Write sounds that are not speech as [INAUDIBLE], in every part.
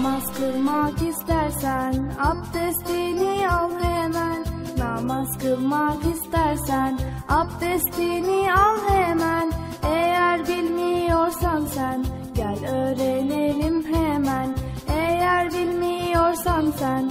Namaz kılmak istersen abdestini al hemen. Namaz kılmak istersen abdestini al hemen. Eğer bilmiyorsan sen gel öğrenelim hemen. Eğer bilmiyorsan sen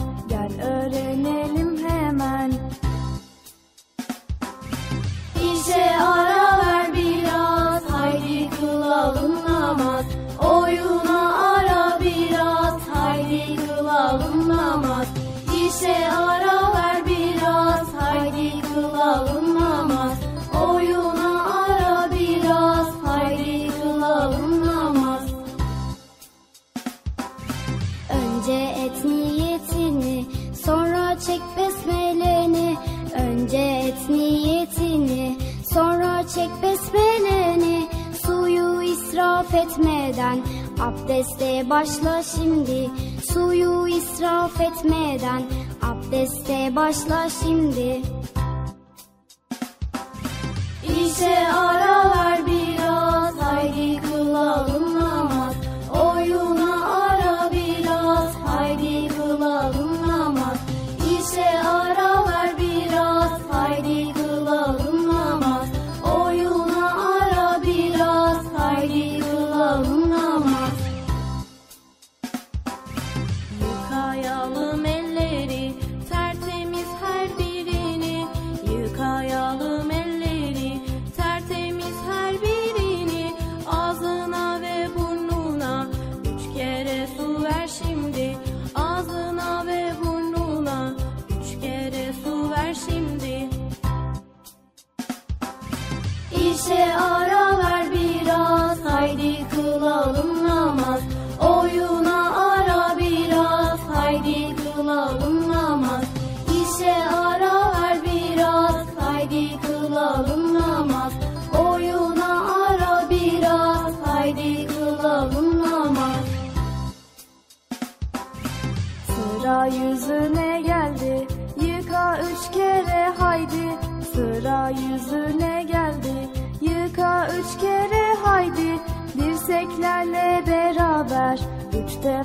İşe ara ver biraz haydi kılalım namaz Oyuna ara biraz haydi kılalım namaz Önce et niyetini, sonra çek besmeleni. Önce et niyetini, sonra çek besmeleni. Suyu israf etmeden abdeste başla şimdi. Suyu israf etmeden abdeste başla şimdi. İşe ara ver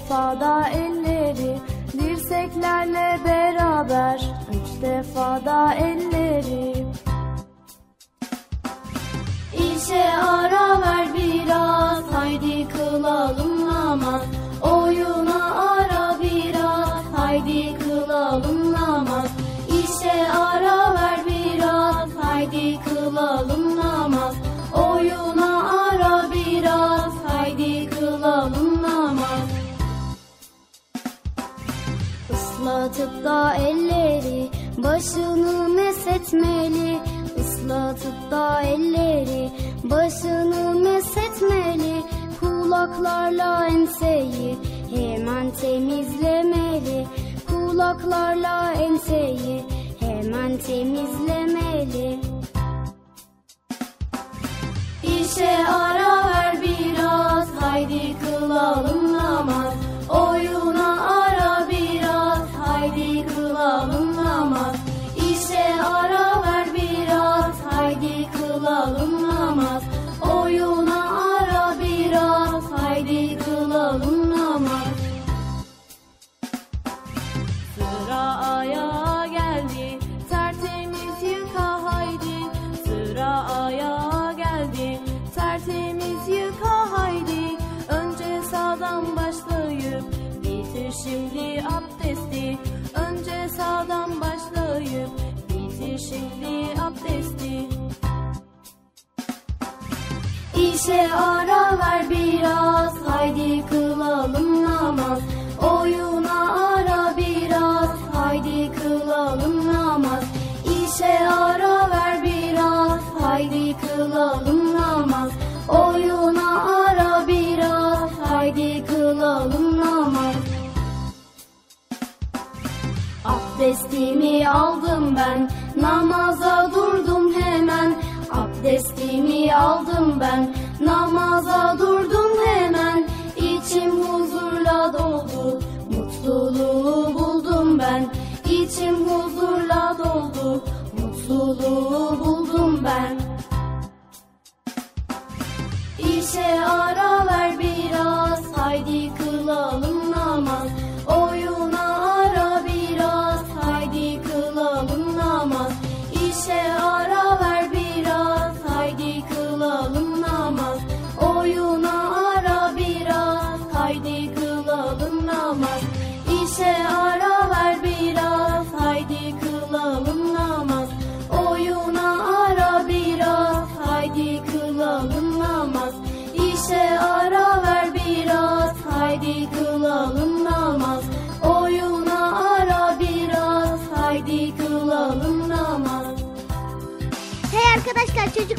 Üç defa da elleri Dirseklerle beraber. Üç defa da elleri. İşe ara ver biraz haydi kılalım da elleri başını mesetmeli. Islatıp da elleri başını mesetmeli. Kulaklarla enseyi hemen temizlemeli. Kulaklarla enseyi hemen temizlemeli. İşe ara ver biraz haydi kılalım İşe ara ver biraz haydi kılalım namaz. Oyuna ara biraz haydi kılalım namaz. İşe ara ver biraz haydi kılalım namaz. Oyuna ara biraz haydi kılalım namaz. Abdestimi aldım ben namaza durdum hemen. Abdestimi aldım ben namaza durdum hemen İçim huzurla doldu. Mutluluğu buldum ben İçim huzurla doldu. Mutluluğu buldum ben. İşe ara ver biraz haydi kılalım namaz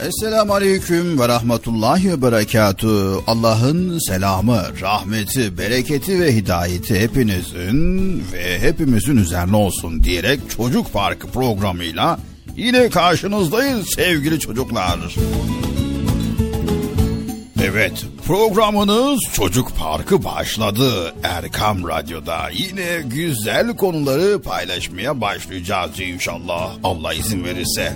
Esselamu Aleyküm ve Rahmetullahi ve Berekatü. Allah'ın selamı, rahmeti, bereketi ve hidayeti hepinizin ve hepimizin üzerine olsun diyerek Çocuk Parkı programıyla yine karşınızdayız sevgili çocuklar. Evet programınız Çocuk Parkı başladı Erkam Radyo'da. Yine güzel konuları paylaşmaya başlayacağız inşallah Allah izin verirse.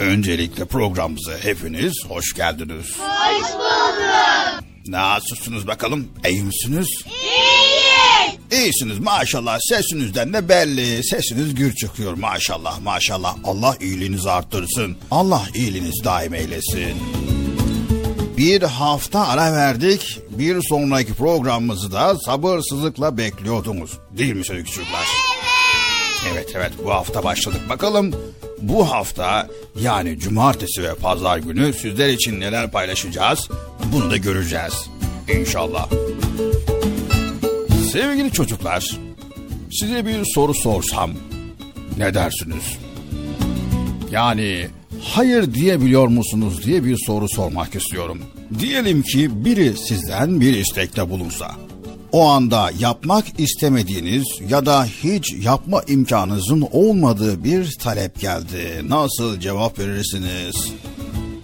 Öncelikle programımıza hepiniz hoş geldiniz. Hoş bulduk. Nasılsınız bakalım? İyi misiniz? İyiyiz. İyisiniz maşallah sesinizden de belli. Sesiniz gür çıkıyor maşallah maşallah. Allah iyiliğinizi arttırsın. Allah iyiliğinizi daim eylesin. Bir hafta ara verdik. Bir sonraki programımızı da sabırsızlıkla bekliyordunuz. Değil mi sevgili çocuklar? Evet. Evet evet bu hafta başladık. Bakalım bu hafta yani cumartesi ve pazar günü sizler için neler paylaşacağız bunu da göreceğiz. İnşallah. Sevgili çocuklar, size bir soru sorsam ne dersiniz? Yani hayır diyebiliyor musunuz diye bir soru sormak istiyorum. Diyelim ki biri sizden bir istekte bulunsa o anda yapmak istemediğiniz ya da hiç yapma imkanınızın olmadığı bir talep geldi. Nasıl cevap verirsiniz?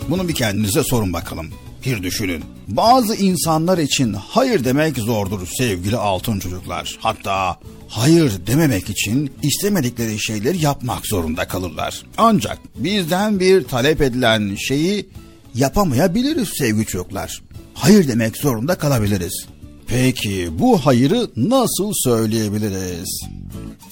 Bunu bir kendinize sorun bakalım. Bir düşünün. Bazı insanlar için hayır demek zordur sevgili altın çocuklar. Hatta hayır dememek için istemedikleri şeyleri yapmak zorunda kalırlar. Ancak bizden bir talep edilen şeyi yapamayabiliriz sevgili çocuklar. Hayır demek zorunda kalabiliriz. Peki bu hayırı nasıl söyleyebiliriz?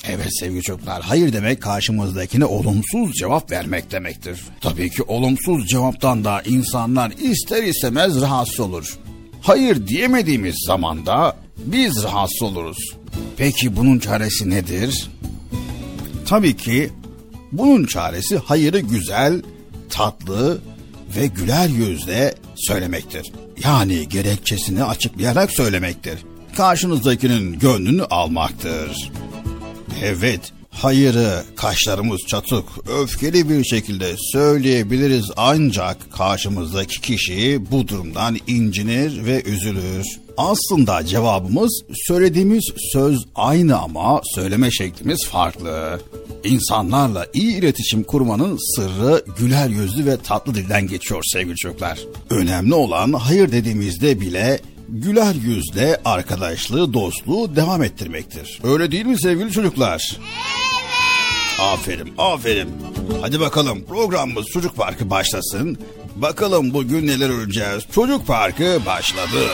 Evet sevgili çocuklar, hayır demek karşımızdakine olumsuz cevap vermek demektir. Tabii ki olumsuz cevaptan da insanlar ister istemez rahatsız olur. Hayır diyemediğimiz zaman da biz rahatsız oluruz. Peki bunun çaresi nedir? Tabii ki bunun çaresi hayırı güzel, tatlı ve güler yüzle söylemektir. Yani gerekçesini açıklayarak söylemektir. Karşınızdakinin gönlünü almaktır. Evet, hayırı kaşlarımız çatık, öfkeli bir şekilde söyleyebiliriz ancak karşımızdaki kişi bu durumdan incinir ve üzülür. Aslında cevabımız söylediğimiz söz aynı ama söyleme şeklimiz farklı. İnsanlarla iyi iletişim kurmanın sırrı güler yüzlü ve tatlı dilden geçiyor sevgili çocuklar. Önemli olan hayır dediğimizde bile güler yüzle arkadaşlığı, dostluğu devam ettirmektir. Öyle değil mi sevgili çocuklar? Evet. Aferin, aferin. Hadi bakalım programımız Çocuk Parkı başlasın. Bakalım bugün neler öreceğiz. Çocuk Parkı başladı.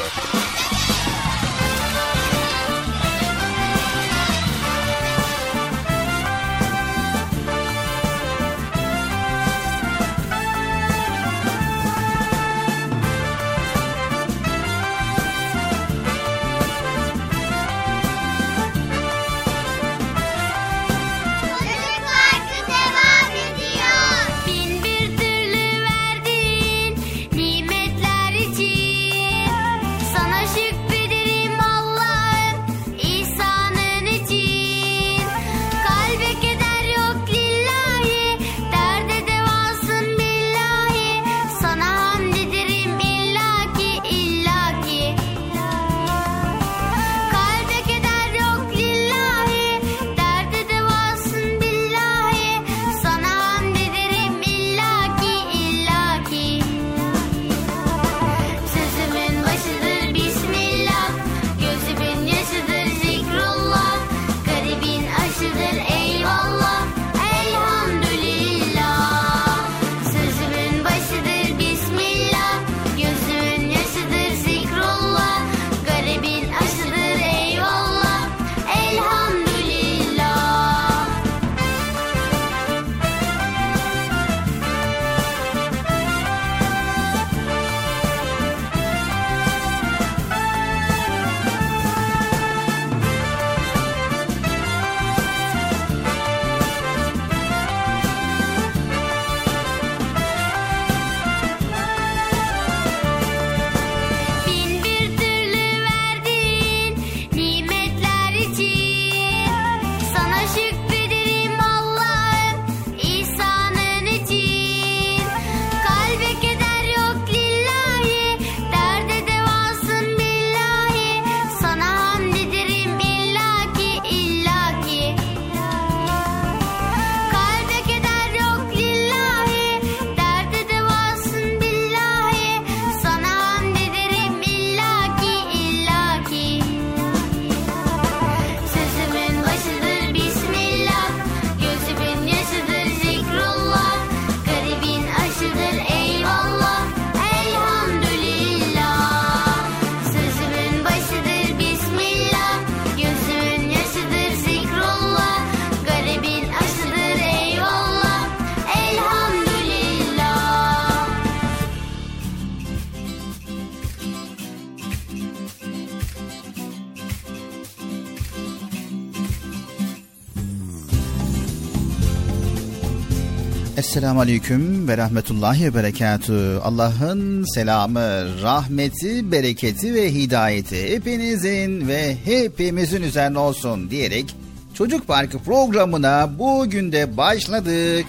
Esselamu Aleyküm ve Rahmetullahi ve Berekatü. Allah'ın selamı, rahmeti, bereketi ve hidayeti hepinizin ve hepimizin üzerine olsun diyerek Çocuk Parkı programına bugün de başladık.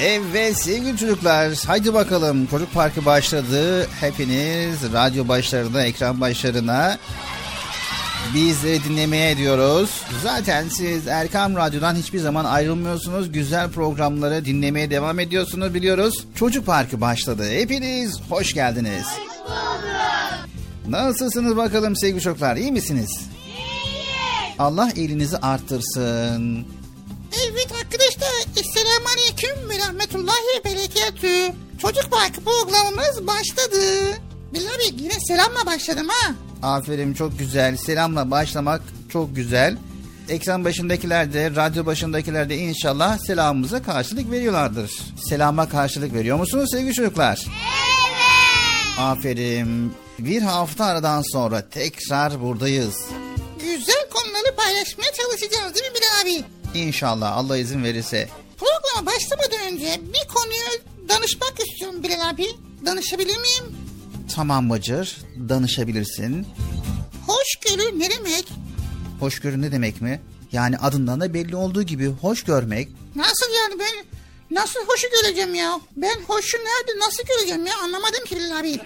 Evet sevgili çocuklar haydi bakalım Çocuk Parkı başladı. Hepiniz radyo başlarına, ekran başlarına bizleri dinlemeye ediyoruz. Zaten siz Erkam Radyo'dan hiçbir zaman ayrılmıyorsunuz. Güzel programları dinlemeye devam ediyorsunuz biliyoruz. Çocuk Parkı başladı. Hepiniz hoş geldiniz. Hoş Nasılsınız bakalım sevgili çocuklar? İyi misiniz? İyi. Allah elinizi arttırsın. Evet arkadaşlar. Esselamu Aleyküm ve Rahmetullahi Berekatü. Çocuk Parkı programımız başladı. Bilal abi yine selamla başladım ha. Aferin çok güzel. Selamla başlamak çok güzel. Ekran başındakiler de, radyo başındakiler de inşallah selamımıza karşılık veriyorlardır. Selama karşılık veriyor musunuz sevgili çocuklar? Evet. Aferin. Bir hafta aradan sonra tekrar buradayız. Güzel konuları paylaşmaya çalışacağız değil mi Bilal abi? İnşallah Allah izin verirse. Programa başlamadan önce bir konuyu danışmak istiyorum Bilal abi. Danışabilir miyim? Tamam Bacır, danışabilirsin. Hoşgörü ne demek? Hoşgörü ne demek mi? Yani adından da belli olduğu gibi hoş görmek. Nasıl yani ben nasıl hoşu göreceğim ya? Ben hoşu nerede nasıl göreceğim ya anlamadım ki Bilal abi.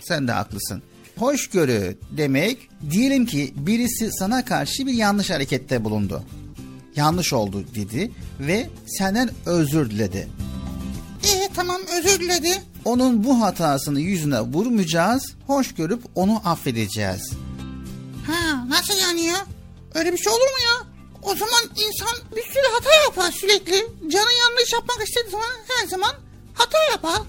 Sen de haklısın. Hoşgörü demek diyelim ki birisi sana karşı bir yanlış harekette bulundu. Yanlış oldu dedi ve senden özür diledi. Ee tamam özür diledi. Onun bu hatasını yüzüne vurmayacağız, hoş görüp onu affedeceğiz. Ha nasıl yani ya? Öyle bir şey olur mu ya? O zaman insan bir sürü hata yapar sürekli. Canı yanlış yapmak istediği zaman her zaman hata yapar.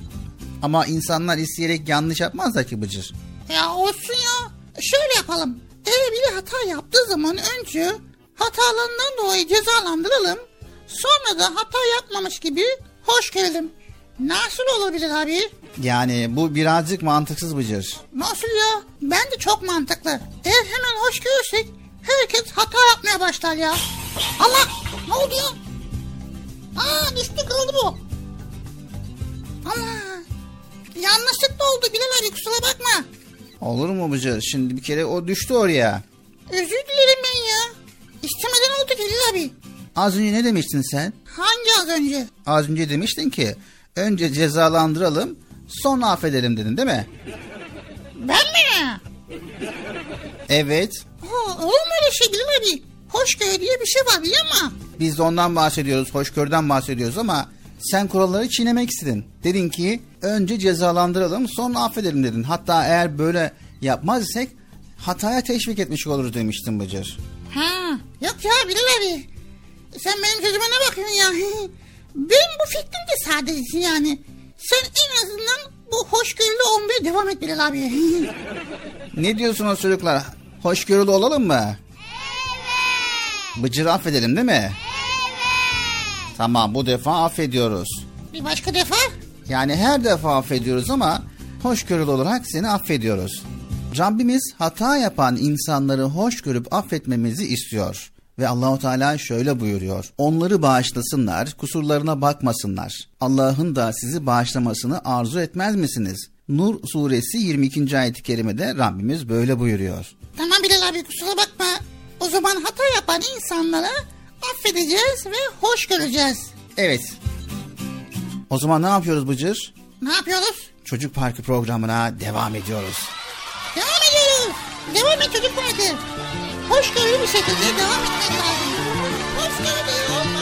Ama insanlar isteyerek yanlış yapmazlar ki Bıcır. Ya olsun ya. Şöyle yapalım. Eğer biri hata yaptığı zaman önce hatalarından dolayı cezalandıralım. Sonra da hata yapmamış gibi hoş geldin. Nasıl olabilir abi? Yani bu birazcık mantıksız Bıcır. Nasıl ya? Ben de çok mantıklı. Eğer hemen hoş görürsek herkes hata yapmaya başlar ya. Allah! Ne oldu ya? Aa düştü kırıldı bu. Allah! Yanlışlıkla oldu Bilal abi kusura bakma. Olur mu Bıcır? Şimdi bir kere o düştü oraya. Özür dilerim ben ya. İstemeden oldu Bilal abi. Az önce ne demiştin sen? Hangi az önce? Az önce demiştin ki önce cezalandıralım sonra affedelim dedin değil mi? Ben mi? Evet. Ha, olur mu öyle şey Bilal abi? Hoşgörü diye bir şey var biliyor musun? Biz de ondan bahsediyoruz, hoşgörüden bahsediyoruz ama sen kuralları çiğnemek istedin. Dedin ki önce cezalandıralım sonra affedelim dedin. Hatta eğer böyle yapmaz isek hataya teşvik etmiş oluruz demiştin Bıcır. Ha, yok ya Bilal abi. Sen benim sözüme ne bakıyorsun ya? [LAUGHS] Benim bu fikrim de sadece yani. Sen en azından bu hoşgörülü olmaya devam et Bilal abi. [LAUGHS] Ne diyorsunuz çocuklar? Hoşgörülü olalım mı? Evet. Bıcır'ı affedelim değil mi? Evet. Tamam bu defa affediyoruz. Bir başka defa? Yani her defa affediyoruz ama hoşgörülü olarak seni affediyoruz. Rabbimiz hata yapan insanları hoş görüp affetmemizi istiyor. Ve Allahu Teala şöyle buyuruyor. Onları bağışlasınlar, kusurlarına bakmasınlar. Allah'ın da sizi bağışlamasını arzu etmez misiniz? Nur suresi 22. ayet-i kerimede Rabbimiz böyle buyuruyor. Tamam Bilal abi kusura bakma. O zaman hata yapan insanlara affedeceğiz ve hoş göreceğiz. Evet. O zaman ne yapıyoruz Bıcır? Ne yapıyoruz? Çocuk Parkı programına devam ediyoruz. Devam ediyoruz. Devam et çocuk parkı. Hoşgörülü bir şekilde devam etmek lazım. Hoşgörülü. Haydin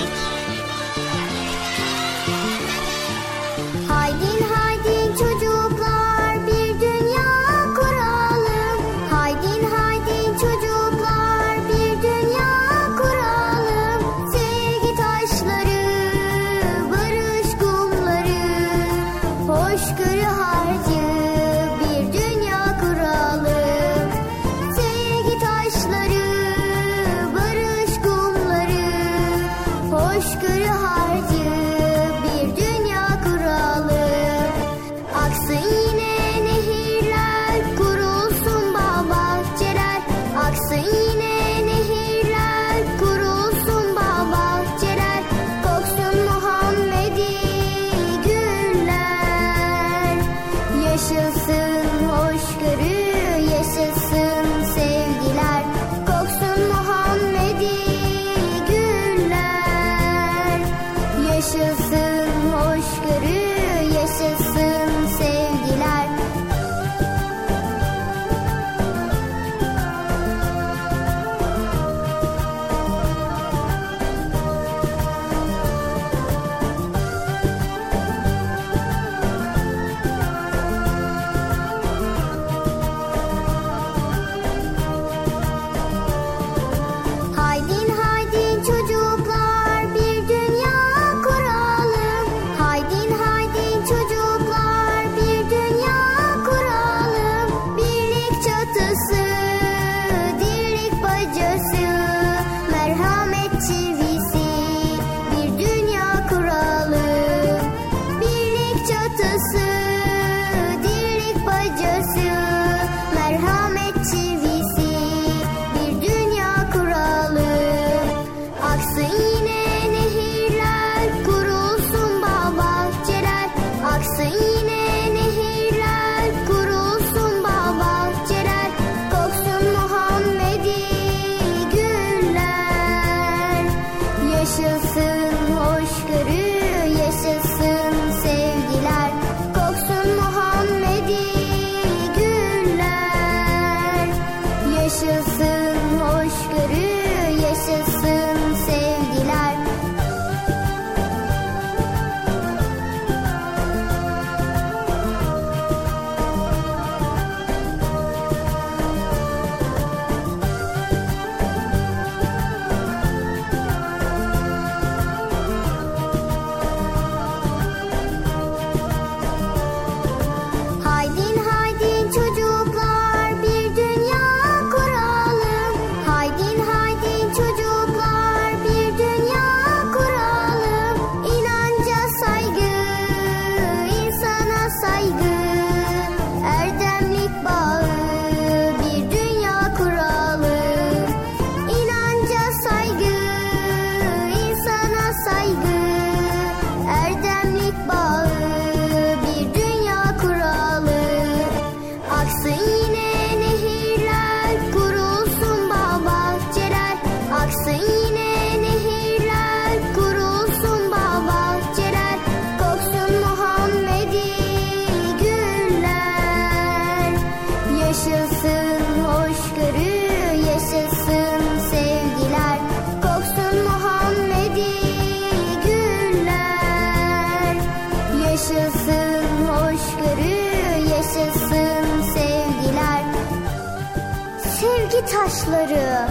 taşları,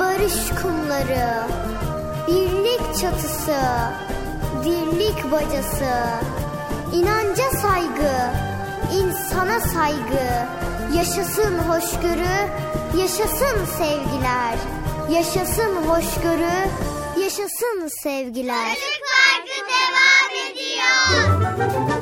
barış kumları, birlik çatısı, dirlik bacası, inanca saygı, insana saygı, yaşasın hoşgörü, yaşasın sevgiler, yaşasın hoşgörü, yaşasın sevgiler. Çocuk Parkı devam ediyor.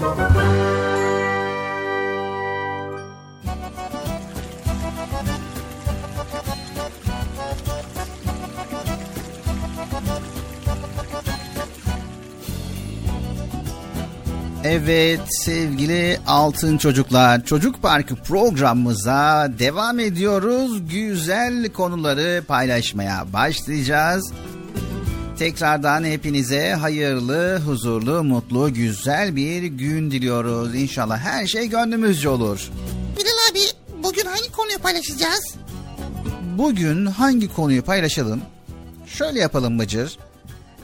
Evet sevgili altın çocuklar çocuk parkı programımıza devam ediyoruz. Güzel konuları paylaşmaya başlayacağız. Tekrardan hepinize hayırlı, huzurlu, mutlu, güzel bir gün diliyoruz. İnşallah her şey gönlümüzce olur. Bilal abi bugün hangi konuyu paylaşacağız? Bugün hangi konuyu paylaşalım? Şöyle yapalım Bıcır.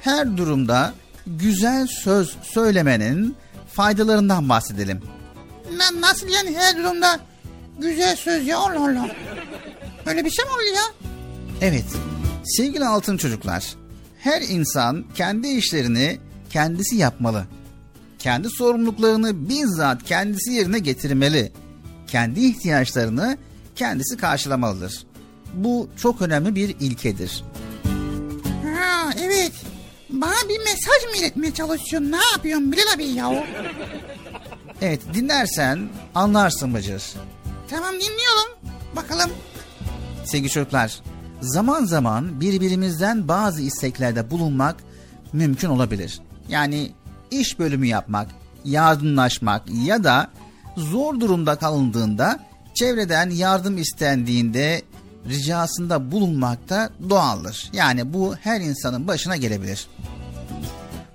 Her durumda güzel söz söylemenin faydalarından bahsedelim. Na- nasıl yani her durumda güzel söz ya Allah Allah. Öyle bir şey mi oluyor ya? Evet, sevgili altın çocuklar, her insan kendi işlerini kendisi yapmalı. Kendi sorumluluklarını bizzat kendisi yerine getirmeli. Kendi ihtiyaçlarını kendisi karşılamalıdır. Bu çok önemli bir ilkedir. Ha evet. Bana bir mesaj mı iletmeye çalışıyorsun? Ne yapıyorsun Bilal abi ya? Evet, dinlersen anlarsın Bıcır. Tamam dinliyorum. Bakalım. Sevgili çocuklar, zaman zaman birbirimizden bazı isteklerde bulunmak mümkün olabilir. Yani iş bölümü yapmak, yardımlaşmak ya da zor durumda kalındığında çevreden yardım istendiğinde ricasında bulunmak da doğaldır. Yani bu her insanın başına gelebilir.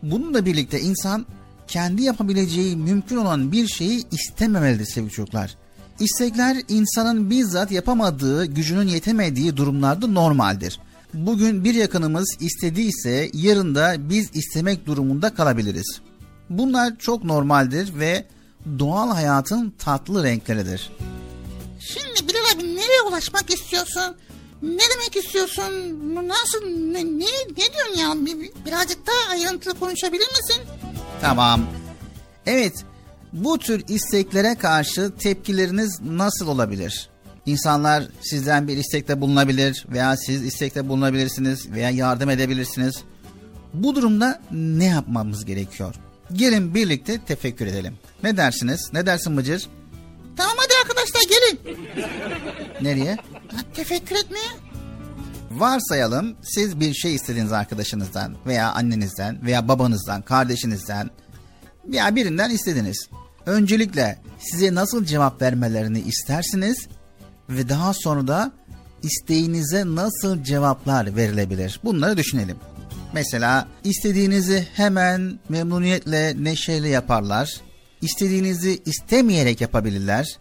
Bununla birlikte insan kendi yapabileceği mümkün olan bir şeyi istememelidir sevgili çocuklar. İstekler insanın bizzat yapamadığı, gücünün yetemediği durumlarda normaldir. Bugün bir yakınımız istediyse yarın da biz istemek durumunda kalabiliriz. Bunlar çok normaldir ve doğal hayatın tatlı renkleridir. Şimdi Bilal abi nereye ulaşmak istiyorsun? Ne demek istiyorsun? Nasıl? Ne, ne, ne diyorsun ya? Bir- birazcık daha ayrıntılı konuşabilir misin? Tamam. Evet, bu tür isteklere karşı tepkileriniz nasıl olabilir? İnsanlar sizden bir istekte bulunabilir veya siz istekte bulunabilirsiniz veya yardım edebilirsiniz. Bu durumda ne yapmamız gerekiyor? Gelin birlikte tefekkür edelim. Ne dersiniz? Ne dersin Bıcır? Tamam arkadaşlar gelin. Nereye? Tefekkür etmeye. Varsayalım siz bir şey istediğiniz arkadaşınızdan veya annenizden veya babanızdan, kardeşinizden veya birinden istediniz. Öncelikle size nasıl cevap vermelerini istersiniz ve daha sonra da isteğinize nasıl cevaplar verilebilir? Bunları düşünelim. Mesela istediğinizi hemen memnuniyetle, neşeyle yaparlar. İstediğinizi istemeyerek yapabilirler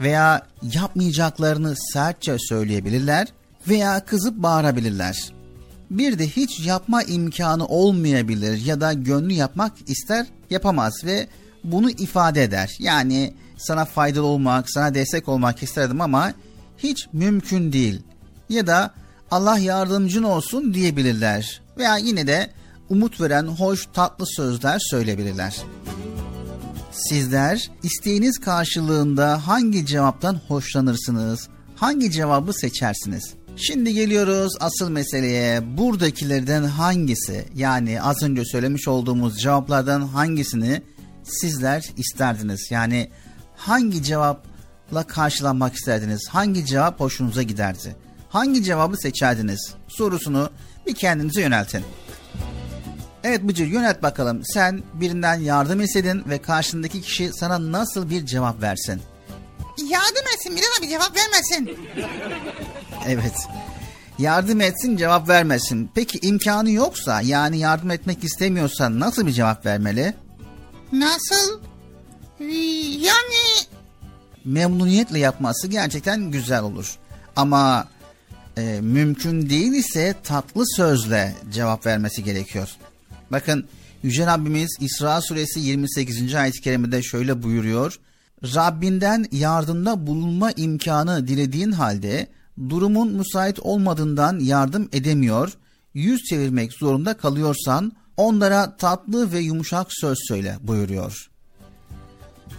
veya yapmayacaklarını sertçe söyleyebilirler veya kızıp bağırabilirler. Bir de hiç yapma imkanı olmayabilir ya da gönlü yapmak ister yapamaz ve bunu ifade eder. Yani sana faydalı olmak, sana destek olmak isterdim ama hiç mümkün değil. Ya da Allah yardımcın olsun diyebilirler. Veya yine de umut veren hoş tatlı sözler söyleyebilirler. Sizler isteğiniz karşılığında hangi cevaptan hoşlanırsınız? Hangi cevabı seçersiniz? Şimdi geliyoruz asıl meseleye. Buradakilerden hangisi yani az önce söylemiş olduğumuz cevaplardan hangisini sizler isterdiniz? Yani hangi cevapla karşılanmak isterdiniz? Hangi cevap hoşunuza giderdi? Hangi cevabı seçerdiniz? Sorusunu bir kendinize yöneltin. Evet Bıcır yönelt bakalım. Sen birinden yardım istedin ve karşındaki kişi sana nasıl bir cevap versin? Yardım etsin Bilal abi cevap vermesin. [LAUGHS] Evet. Yardım etsin cevap vermesin. Peki imkanı yoksa yani yardım etmek istemiyorsa nasıl bir cevap vermeli? Nasıl? Yani Memnuniyetle yapması gerçekten güzel olur. Ama e, mümkün değil ise tatlı sözle cevap vermesi gerekiyor. Bakın Yüce Rabbimiz İsra suresi 28. ayet-i kerimede şöyle buyuruyor. Rabbinden yardımda bulunma imkanı dilediğin halde durumun müsait olmadığından yardım edemiyor, yüz çevirmek zorunda kalıyorsan onlara tatlı ve yumuşak söz söyle buyuruyor.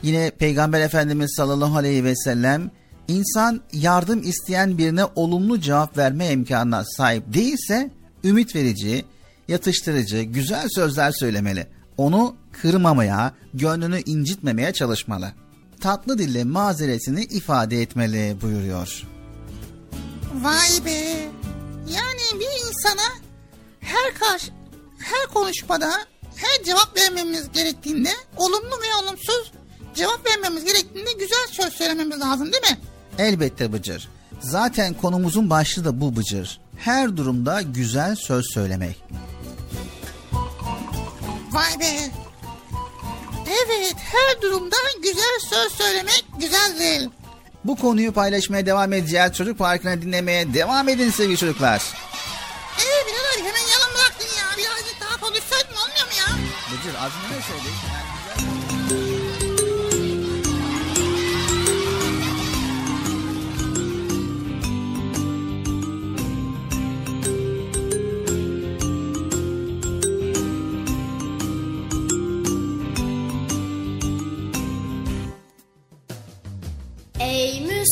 Yine Peygamber Efendimiz sallallahu aleyhi ve sellem insan yardım isteyen birine olumlu cevap verme imkanına sahip değilse ümit verici, yatıştırıcı, güzel sözler söylemeli. Onu kırmamaya, gönlünü incitmemeye çalışmalı. Tatlı dille mazeretini ifade etmeli buyuruyor. Vay be. Yani bir insana her karşı her konuşmada her cevap vermemiz gerektiğinde olumlu ve olumsuz cevap vermemiz gerektiğinde güzel söz söylememiz lazım değil mi? Elbette Bıcır. Zaten konumuzun başlığı da bu Bıcır. Her durumda güzel söz söylemek. Vay be. Evet her durumda güzel söz söylemek güzeldir. Bu konuyu paylaşmaya devam edeceğiz. Çocuk Parkı'nı dinlemeye devam edin sevgili çocuklar. Ee abi hemen yalan bıraktın ya. Birazcık daha konuşsaydın olmuyor mu ya? Bıcır az ne söyledik?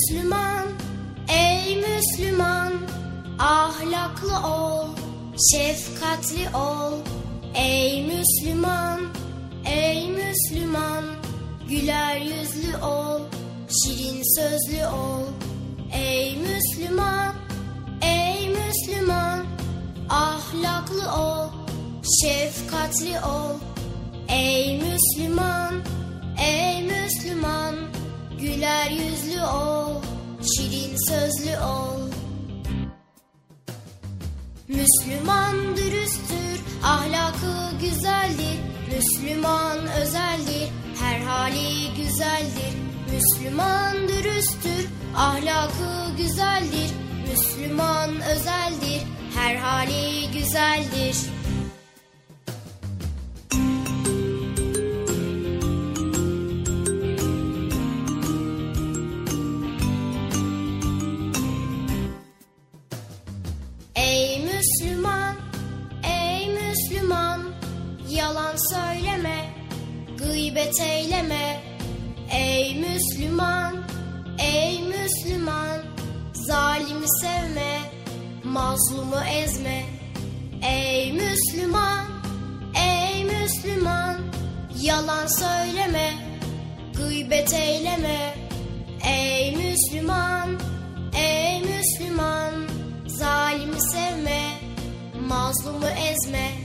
Müslüman, ey Müslüman, ahlaklı ol, şefkatli ol. Ey Müslüman, ey Müslüman, güler yüzlü ol, şirin sözlü ol. Ey Müslüman, ey Müslüman, ahlaklı ol, şefkatli ol. Ey Müslüman, ey Müslüman, güler yüzlü ol, şirin sözlü ol. Müslüman dürüsttür, ahlakı güzeldir. Müslüman özeldir, her hali güzeldir. Müslüman dürüsttür, ahlakı güzeldir. Müslüman özeldir, her hali güzeldir. Yalan söyleme, gıybet eyleme. Ey Müslüman, ey Müslüman, zalimi sevme, mazlumu ezme. Ey Müslüman, ey Müslüman, yalan söyleme, gıybet eyleme. Ey Müslüman, ey Müslüman, zalimi sevme, mazlumu ezme.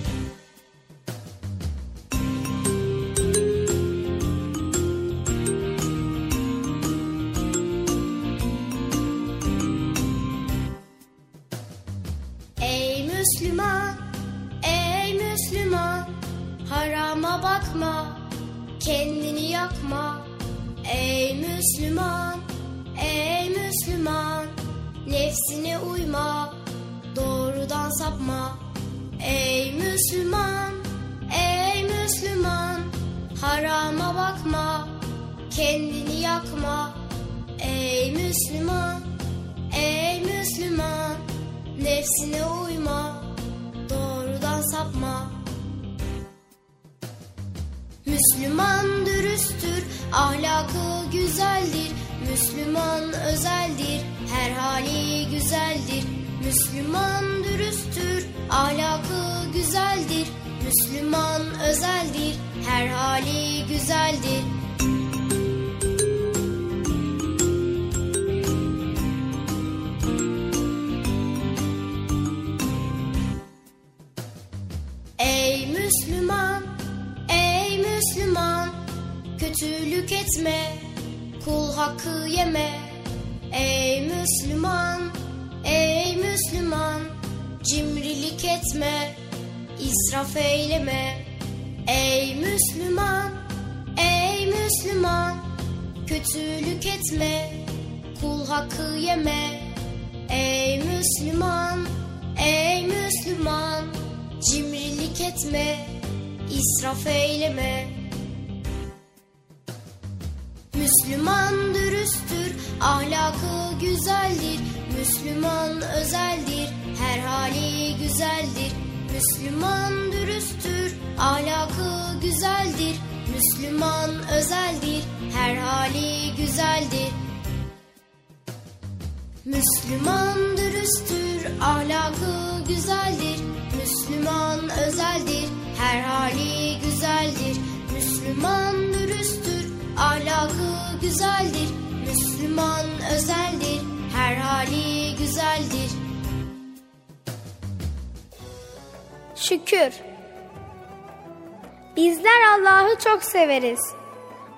Severiz.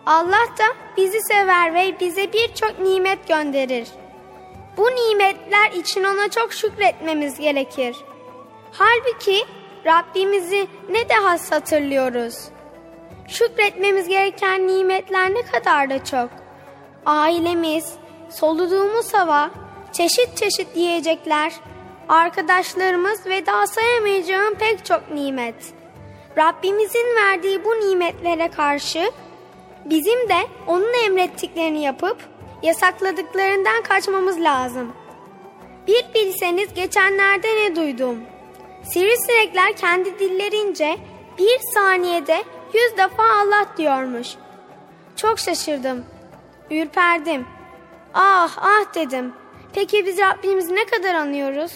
Allah da bizi sever ve bize birçok nimet gönderir. Bu nimetler için ona çok şükretmemiz gerekir. Halbuki Rabbimizi ne de has hatırlıyoruz. Şükretmemiz gereken nimetler ne kadar da çok. Ailemiz, soluduğumuz hava, çeşit çeşit yiyecekler, arkadaşlarımız ve daha sayamayacağım pek çok nimet. Rabbimizin verdiği bu nimetlere karşı bizim de onun emrettiklerini yapıp yasakladıklarından kaçmamız lazım. Bir bilseniz geçenlerde ne duydum. Sivrisinekler kendi dillerince bir saniyede yüz defa Allah diyormuş. Çok şaşırdım. Ürperdim. Ah ah dedim. Peki biz Rabbimizi ne kadar anıyoruz?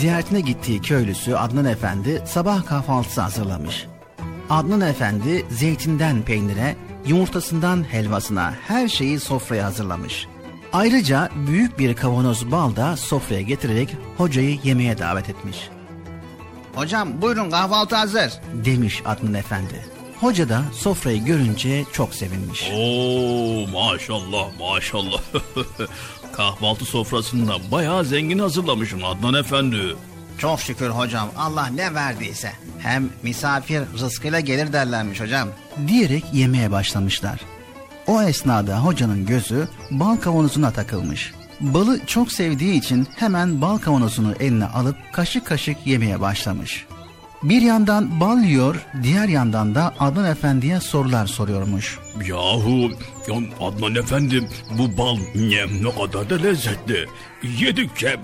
Ziyaretine gittiği köylüsü Adnan Efendi sabah kahvaltısı hazırlamış. Adnan Efendi zeytinden peynire, yumurtasından helvasına her şeyi sofraya hazırlamış. Ayrıca büyük bir kavanoz bal da sofraya getirerek hocayı yemeğe davet etmiş. Hocam buyurun kahvaltı hazır demiş Adnan Efendi. Hoca da sofrayı görünce çok sevinmiş. Oo maşallah maşallah. [LAUGHS] Kahvaltı sofrasında bayağı zengin hazırlamışsın Adnan Efendi. Çok şükür hocam Allah ne verdiyse. Hem misafir rızkıyla gelir derlermiş hocam. Diyerek yemeye başlamışlar. O esnada hocanın gözü bal kavanozuna takılmış. Balı çok sevdiği için hemen bal kavanozunu eline alıp kaşık kaşık yemeye başlamış. Bir yandan bal yiyor, diğer yandan da Adnan Efendi'ye sorular soruyormuş. Yahu ya Adnan Efendi bu bal ne, ne kadar da lezzetli. Yedikçe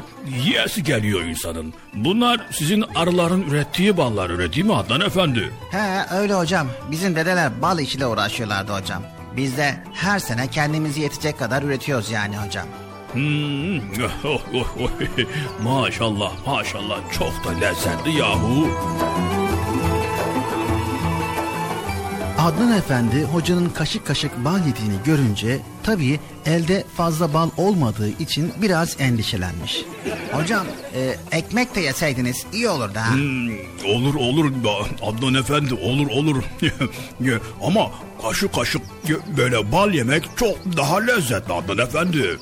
yiyesi geliyor insanın. Bunlar sizin arıların ürettiği ballar öyle değil mi Adnan Efendi? He öyle hocam. Bizim dedeler bal işiyle uğraşıyorlardı hocam. Biz de her sene kendimizi yetecek kadar üretiyoruz yani hocam. Hmm, oh, oh, oh. maşallah maşallah çok da lezzetli yahu. Adnan Efendi hocanın kaşık kaşık bal yediğini görünce tabii elde fazla bal olmadığı için biraz endişelenmiş. Hocam e, ekmek de yeseydiniz iyi olurdu ha. Hmm, olur olur Adnan Efendi olur olur. [LAUGHS] Ama kaşık kaşık böyle bal yemek çok daha lezzetli Adnan Efendi.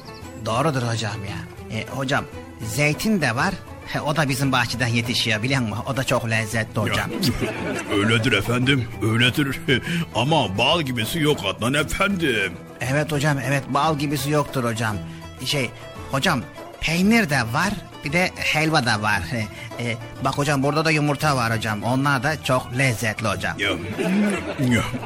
Doğrudur hocam ya. E, hocam zeytin de var. He, o da bizim bahçeden yetişiyor biliyor musun? O da çok lezzetli hocam. [LAUGHS] öyledir efendim öyledir. [LAUGHS] Ama bal gibisi yok Adnan efendi. Evet hocam evet bal gibisi yoktur hocam. Şey hocam peynir de var bir de helva da var. [LAUGHS] E, bak hocam burada da yumurta var hocam. Onlar da çok lezzetli hocam.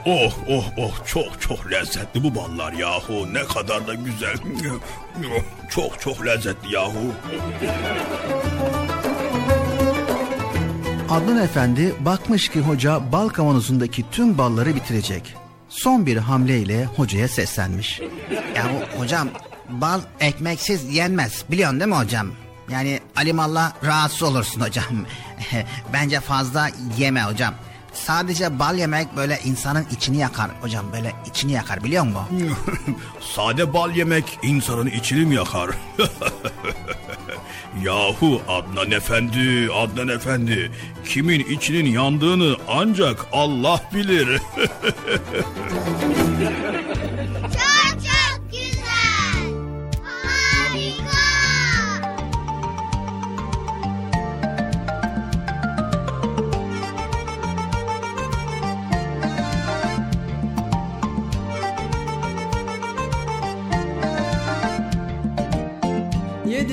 Oh oh oh çok çok lezzetli bu ballar yahu. Ne kadar da güzel. [LAUGHS] Çok çok lezzetli yahu. Adnan Efendi bakmış ki hoca bal kavanozundaki tüm balları bitirecek. Son bir hamleyle hocaya seslenmiş. Ya hocam bal ekmeksiz yenmez biliyorsun değil mi hocam? Yani alimallah rahatsız olursun hocam. [LAUGHS] Bence fazla yeme hocam. Sadece bal yemek böyle insanın içini yakar hocam böyle içini yakar biliyor musun? [LAUGHS] Sade bal yemek insanın içini mi yakar? [LAUGHS] Yahu Adnan Efendi, Adnan Efendi, kimin içinin yandığını ancak Allah bilir.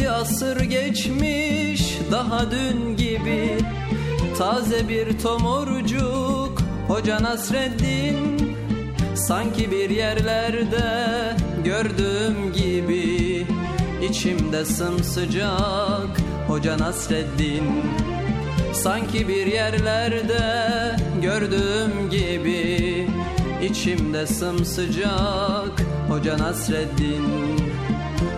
Asır geçmiş daha dün gibi. Taze bir tomurcuk Hoca Nasreddin. Sanki bir yerlerde gördüğüm gibi. İçimde sımsıcak Hoca Nasreddin. Sanki bir yerlerde gördüğüm gibi. İçimde sımsıcak Hoca Nasreddin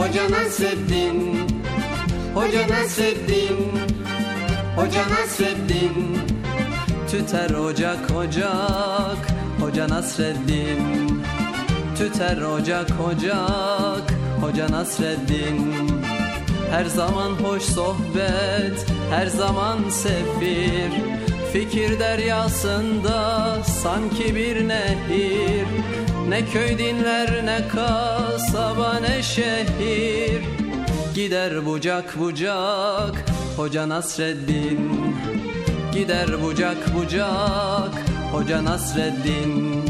Hoca Nasreddin. Hoca Nasreddin. Hoca Nasreddin. Tüter ocak ocak Hoca Nasreddin. Tüter ocak ocak Hoca Nasreddin. Her zaman hoş sohbet Her zaman sefir. Fikir deryasında sanki bir nehir Ne köy dinler ne kasaba ne şehir. Gider bucak bucak Hoca Nasreddin. Gider bucak bucak Hoca Nasreddin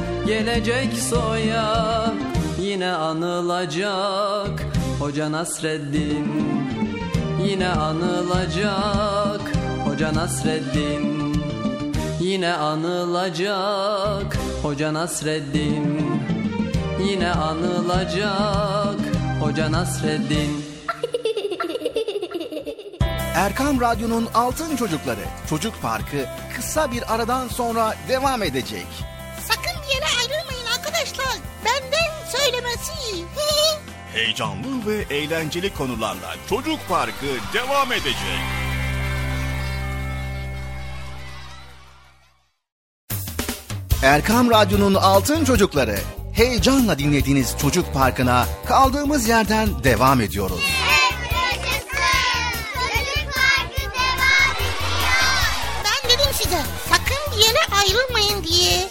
gelecek soya Yine anılacak. Hoca Nasreddin Yine anılacak. Hoca Nasreddin Yine anılacak. Hoca Nasreddin Yine anılacak. Hoca Nasreddin. [LAUGHS] Erkam Radyo'nun Altın Çocukları Çocuk Parkı kısa bir aradan sonra devam edecek. Söylemesi. [LAUGHS] Heyecanlı ve eğlenceli konularla Çocuk Parkı devam edecek. Erkam Radyo'nun Altın Çocukları heyecanla dinlediğiniz Çocuk Parkı'na kaldığımız yerden devam ediyoruz. Ben dedim size sakın bir yere ayrılmayın diye.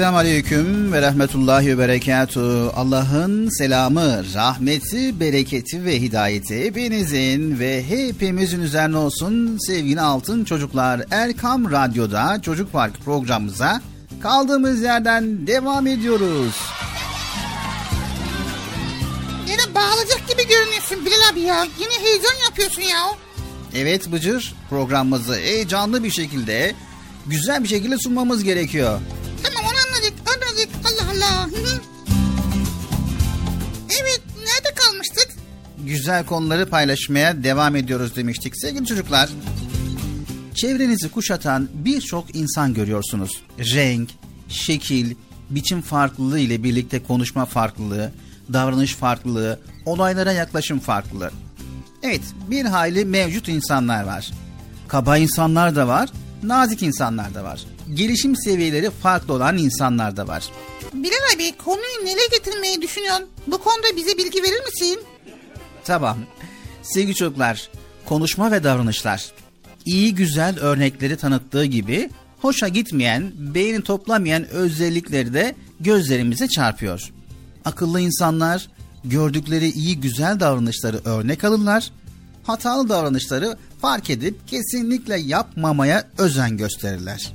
Esselamu Aleyküm ve Rahmetullahi ve Berekatuhu. Allah'ın selamı, rahmeti, bereketi ve hidayeti hepinizin ve hepimizin üzerine olsun sevgili altın çocuklar. Erkam Radyo'da Çocuk Park programımıza kaldığımız yerden devam ediyoruz. Yine bağlayacak gibi görünüyorsun Bilal abi ya. Yine heyecan yapıyorsun ya. Evet Bıcır programımızı heyecanlı bir şekilde güzel bir şekilde sunmamız gerekiyor. Güzel konuları paylaşmaya devam ediyoruz demiştik sevgili çocuklar. Çevrenizi kuşatan birçok insan görüyorsunuz. Renk, şekil, biçim farklılığı ile birlikte konuşma farklılığı, davranış farklılığı, olaylara yaklaşım farklılığı. Evet, bir hayli mevcut insanlar var. Kaba insanlar da var, nazik insanlar da var. Gelişim seviyeleri farklı olan insanlar da var. Bilal abi konuyu nereye getirmeyi düşünüyorsun? Bu konuda bize bilgi verir misin? Tamam. Sevgili çocuklar, konuşma ve davranışlar. iyi güzel örnekleri tanıttığı gibi hoşa gitmeyen, beyni toplamayan özellikleri de gözlerimize çarpıyor. Akıllı insanlar gördükleri iyi güzel davranışları örnek alırlar, hatalı davranışları fark edip kesinlikle yapmamaya özen gösterirler.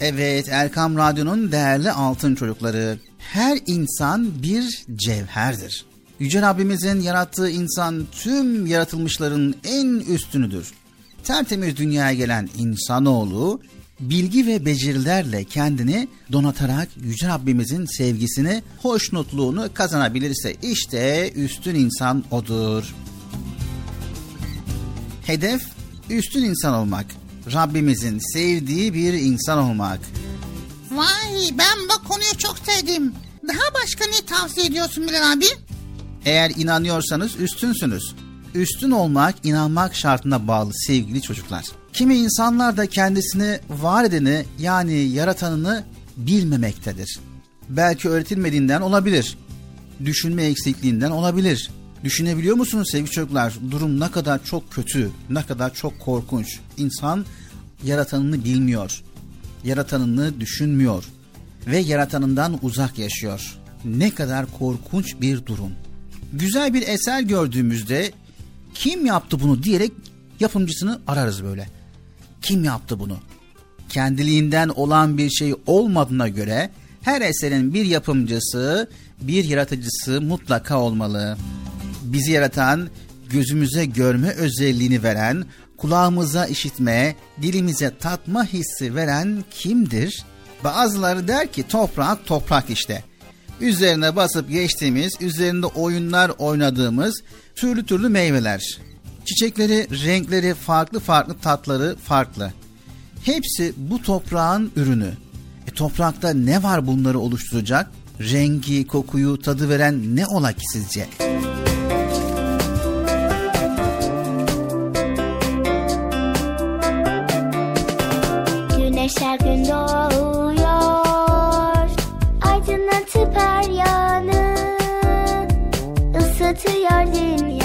Evet Erkam Radyo'nun değerli altın çocukları, her insan bir cevherdir. Yüce Rabbimizin yarattığı insan tüm yaratılmışların en üstünüdür. Tertemiz dünyaya gelen insanoğlu bilgi ve becerilerle kendini donatarak Yüce Rabbimizin sevgisini, hoşnutluğunu kazanabilirse işte üstün insan odur. Hedef üstün insan olmak. Rabbimizin sevdiği bir insan olmak. Vay ben bu konuyu çok sevdim. Daha başka ne tavsiye ediyorsun Bilal abi? Eğer inanıyorsanız üstünsünüz. Üstün olmak inanmak şartına bağlı sevgili çocuklar. Kimi insanlar da kendisini var edeni yani yaratanını bilmemektedir. Belki öğretilmediğinden olabilir. Düşünme eksikliğinden olabilir. Düşünebiliyor musunuz sevgili çocuklar? Durum ne kadar çok kötü, ne kadar çok korkunç. İnsan yaratanını bilmiyor. Yaratanını düşünmüyor ve yaratanından uzak yaşıyor. Ne kadar korkunç bir durum. Güzel bir eser gördüğümüzde kim yaptı bunu diyerek yapımcısını ararız böyle. Kim yaptı bunu? Kendiliğinden olan bir şey olmadığına göre her eserin bir yapımcısı, bir yaratıcısı mutlaka olmalı. Bizi yaratan, gözümüze görme özelliğini veren, kulağımıza işitme, dilimize tatma hissi veren kimdir? Bazıları der ki toprak toprak işte. Üzerine basıp geçtiğimiz, üzerinde oyunlar oynadığımız türlü türlü meyveler. Çiçekleri, renkleri, farklı farklı tatları farklı. Hepsi bu toprağın ürünü. E, toprakta ne var bunları oluşturacak? Rengi, kokuyu, tadı veren ne ola ki sizce? Güneş her gün doğuyor to your knees.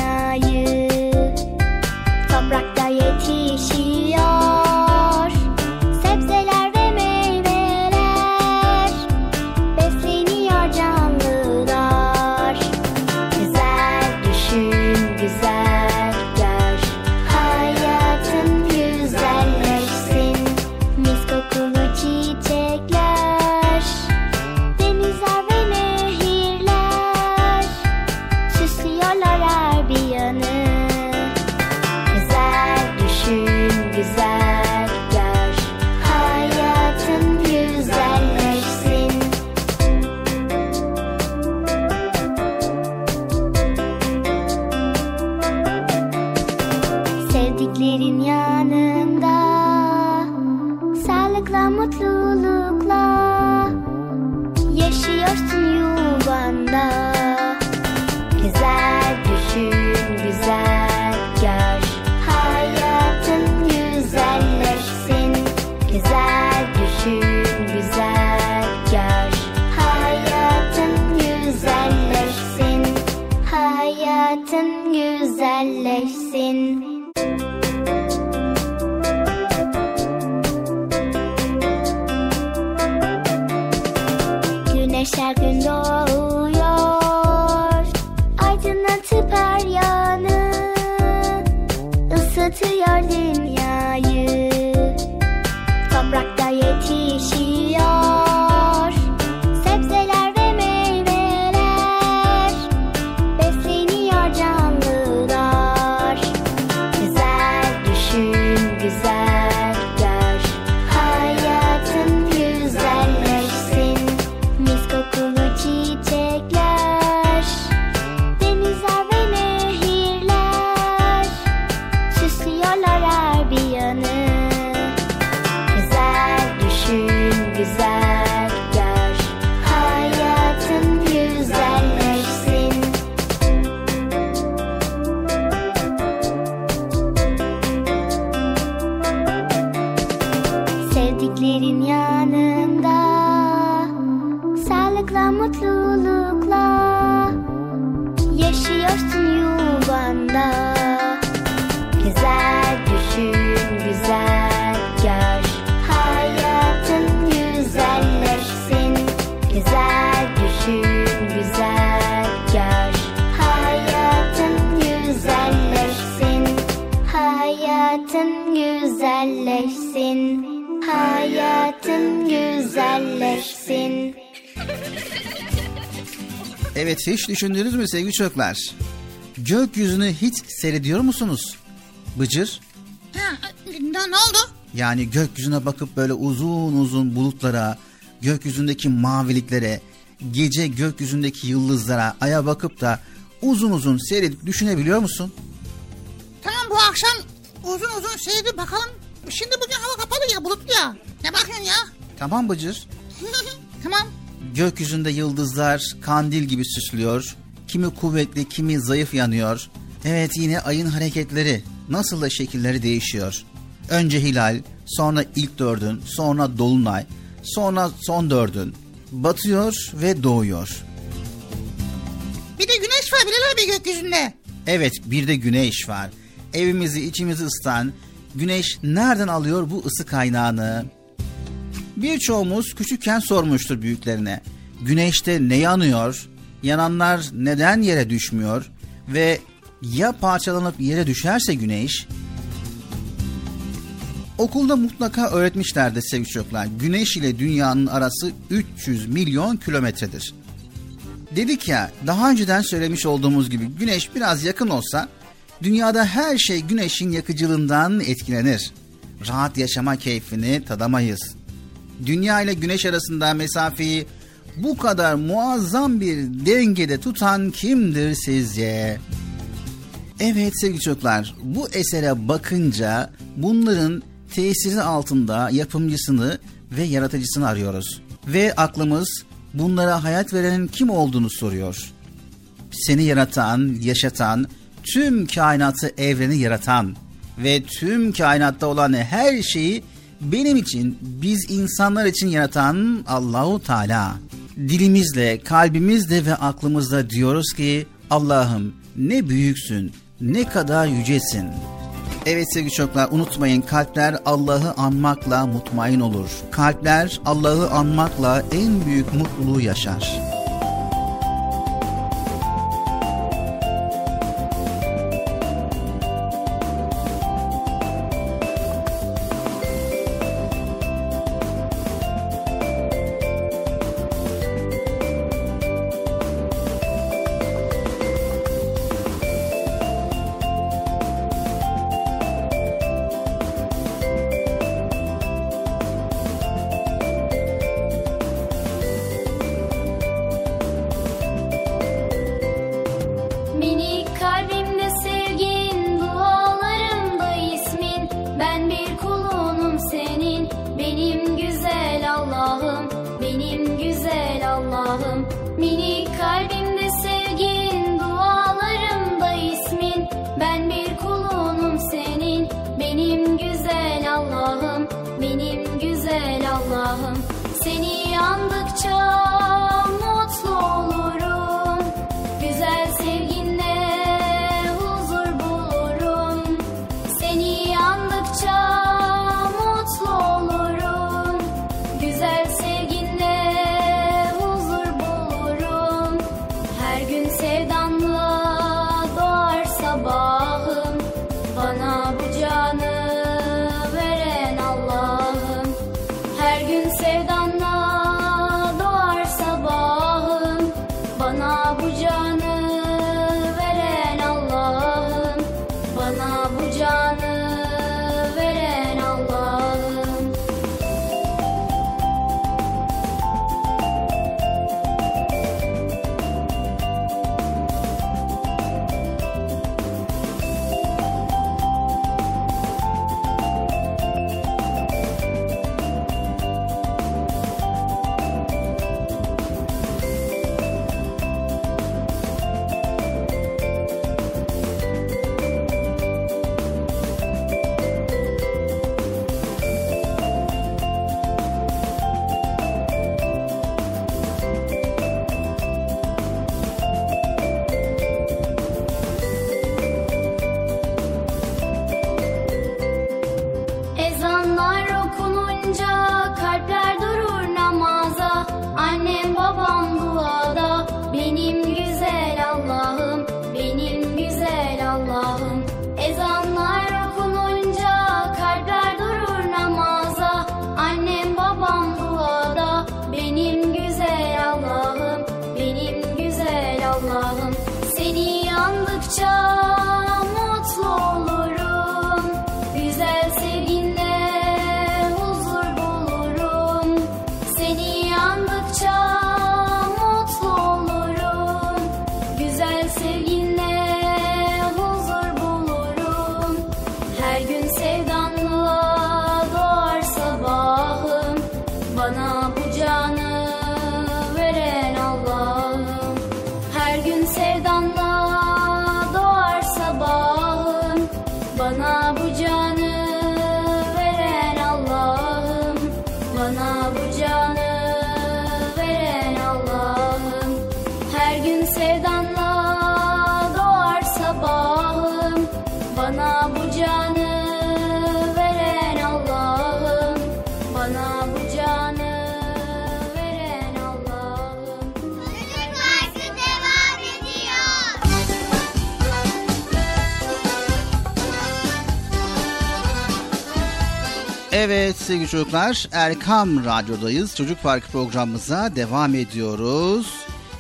Hiç düşündünüz mü sevgili çocuklar? Gökyüzünü hiç seyrediyor musunuz? Bıcır Ha, ne, oldu? yani gökyüzüne bakıp böyle uzun uzun bulutlara, gökyüzündeki maviliklere, gece gökyüzündeki yıldızlara, aya bakıp da uzun uzun seyredip düşünebiliyor musun? Tamam bu akşam uzun uzun seyredip bakalım. Şimdi bugün hava kapalı ya bulutlu ya. Ne bakıyorsun ya? Tamam Bıcır. [LAUGHS] tamam. Gökyüzünde yıldızlar kandil gibi süslüyor. Kimi kuvvetli, kimi zayıf yanıyor. Evet yine ayın hareketleri, nasıl da şekilleri değişiyor. Önce hilal, sonra ilk dördün, sonra dolunay, sonra son dördün. Batıyor ve doğuyor. Bir de güneş var Bilal abi gökyüzünde. Evet bir de güneş var. Evimizi içimizi ısıtan güneş nereden alıyor bu ısı kaynağını? Birçoğumuz küçükken sormuştur büyüklerine. Güneşte ne yanıyor? Yananlar neden yere düşmüyor? Ve ya parçalanıp yere düşerse güneş? Okulda mutlaka öğretmişlerdi sevgili çocuklar. Güneş ile dünyanın arası 300 milyon kilometredir. Dedik ya daha önceden söylemiş olduğumuz gibi güneş biraz yakın olsa dünyada her şey güneşin yakıcılığından etkilenir. Rahat yaşama keyfini tadamayız. Dünya ile güneş arasında mesafeyi bu kadar muazzam bir dengede tutan kimdir sizce? Evet sevgili çocuklar bu esere bakınca bunların tesiri altında yapımcısını ve yaratıcısını arıyoruz. Ve aklımız bunlara hayat verenin kim olduğunu soruyor. Seni yaratan, yaşatan, tüm kainatı, evreni yaratan ve tüm kainatta olan her şeyi benim için, biz insanlar için yaratan Allahu Teala. Dilimizle, kalbimizle ve aklımızla diyoruz ki Allah'ım ne büyüksün, ne kadar yücesin. Evet sevgili çocuklar unutmayın kalpler Allah'ı anmakla mutmain olur. Kalpler Allah'ı anmakla en büyük mutluluğu yaşar. Sevgili çocuklar Erkam Radyo'dayız. Çocuk Parkı programımıza devam ediyoruz.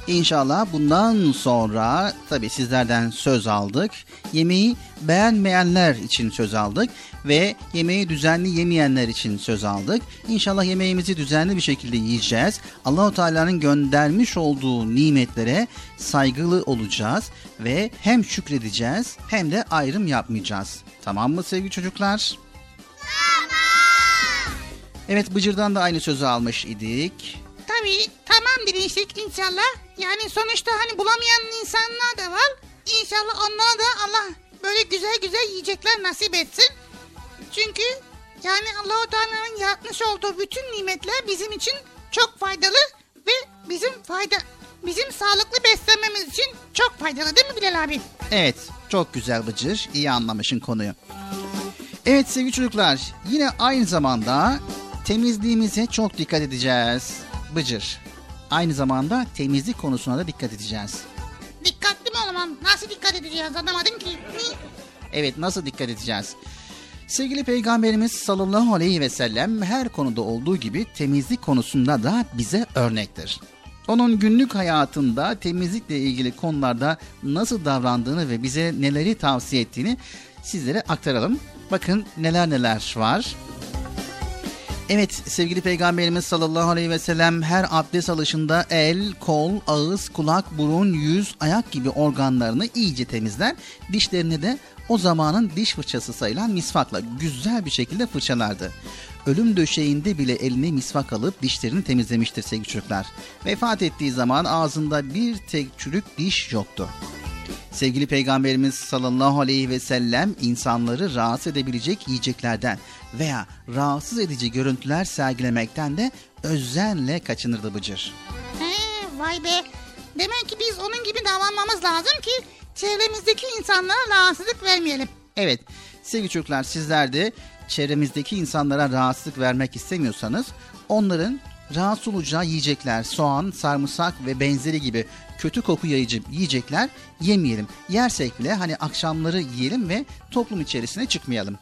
İnşallah bundan sonra tabii sizlerden söz aldık. Yemeği beğenmeyenler için söz aldık ve yemeği düzenli yemeyenler için söz aldık. İnşallah yemeğimizi düzenli bir şekilde yiyeceğiz. Allahu Teala'nın göndermiş olduğu nimetlere saygılı olacağız ve hem şükredeceğiz hem de ayrım yapmayacağız. Tamam mı sevgili çocuklar? Evet Bıcır'dan da aynı sözü almış idik. Tabii tamam demiştik inşallah. Yani sonuçta hani bulamayan insanlar da var. İnşallah onlara da Allah böyle güzel güzel yiyecekler nasip etsin. Çünkü yani Allahu Teala'nın yaratmış olduğu bütün nimetler bizim için çok faydalı ve bizim fayda bizim sağlıklı beslenmemiz için çok faydalı değil mi Bilal abi? Evet çok güzel Bıcır iyi anlamışın konuyu. Evet sevgili çocuklar yine aynı zamanda temizliğimize çok dikkat edeceğiz. Bıcır aynı zamanda temizlik konusuna da dikkat edeceğiz. Dikkatli mi olalım? Nasıl dikkat edeceğiz anlamadım ki. Evet nasıl dikkat edeceğiz? Sevgili Peygamberimiz sallallahu aleyhi ve sellem her konuda olduğu gibi temizlik konusunda da bize örnektir. Onun günlük hayatında temizlikle ilgili konularda nasıl davrandığını ve bize neleri tavsiye ettiğini sizlere aktaralım. Bakın neler neler var. Evet sevgili peygamberimiz sallallahu aleyhi ve sellem her abdest alışında el, kol, ağız, kulak, burun, yüz, ayak gibi organlarını iyice temizler. Dişlerini de o zamanın diş fırçası sayılan misvakla güzel bir şekilde fırçalardı. Ölüm döşeğinde bile eline misvak alıp dişlerini temizlemiştir sevgili çocuklar. Vefat ettiği zaman ağzında bir tek çürük diş yoktu. Sevgili Peygamberimiz sallallahu aleyhi ve sellem insanları rahatsız edebilecek yiyeceklerden veya rahatsız edici görüntüler sergilemekten de özenle kaçınırdı Bıcır. He, vay be. Demek ki biz onun gibi davranmamız lazım ki çevremizdeki insanlara rahatsızlık vermeyelim. Evet sevgili çocuklar sizler de çevremizdeki insanlara rahatsızlık vermek istemiyorsanız onların rahatsız olacağı yiyecekler, soğan, sarımsak ve benzeri gibi kötü koku yayıcı yiyecekler yemeyelim. Yersek bile hani akşamları yiyelim ve toplum içerisine çıkmayalım.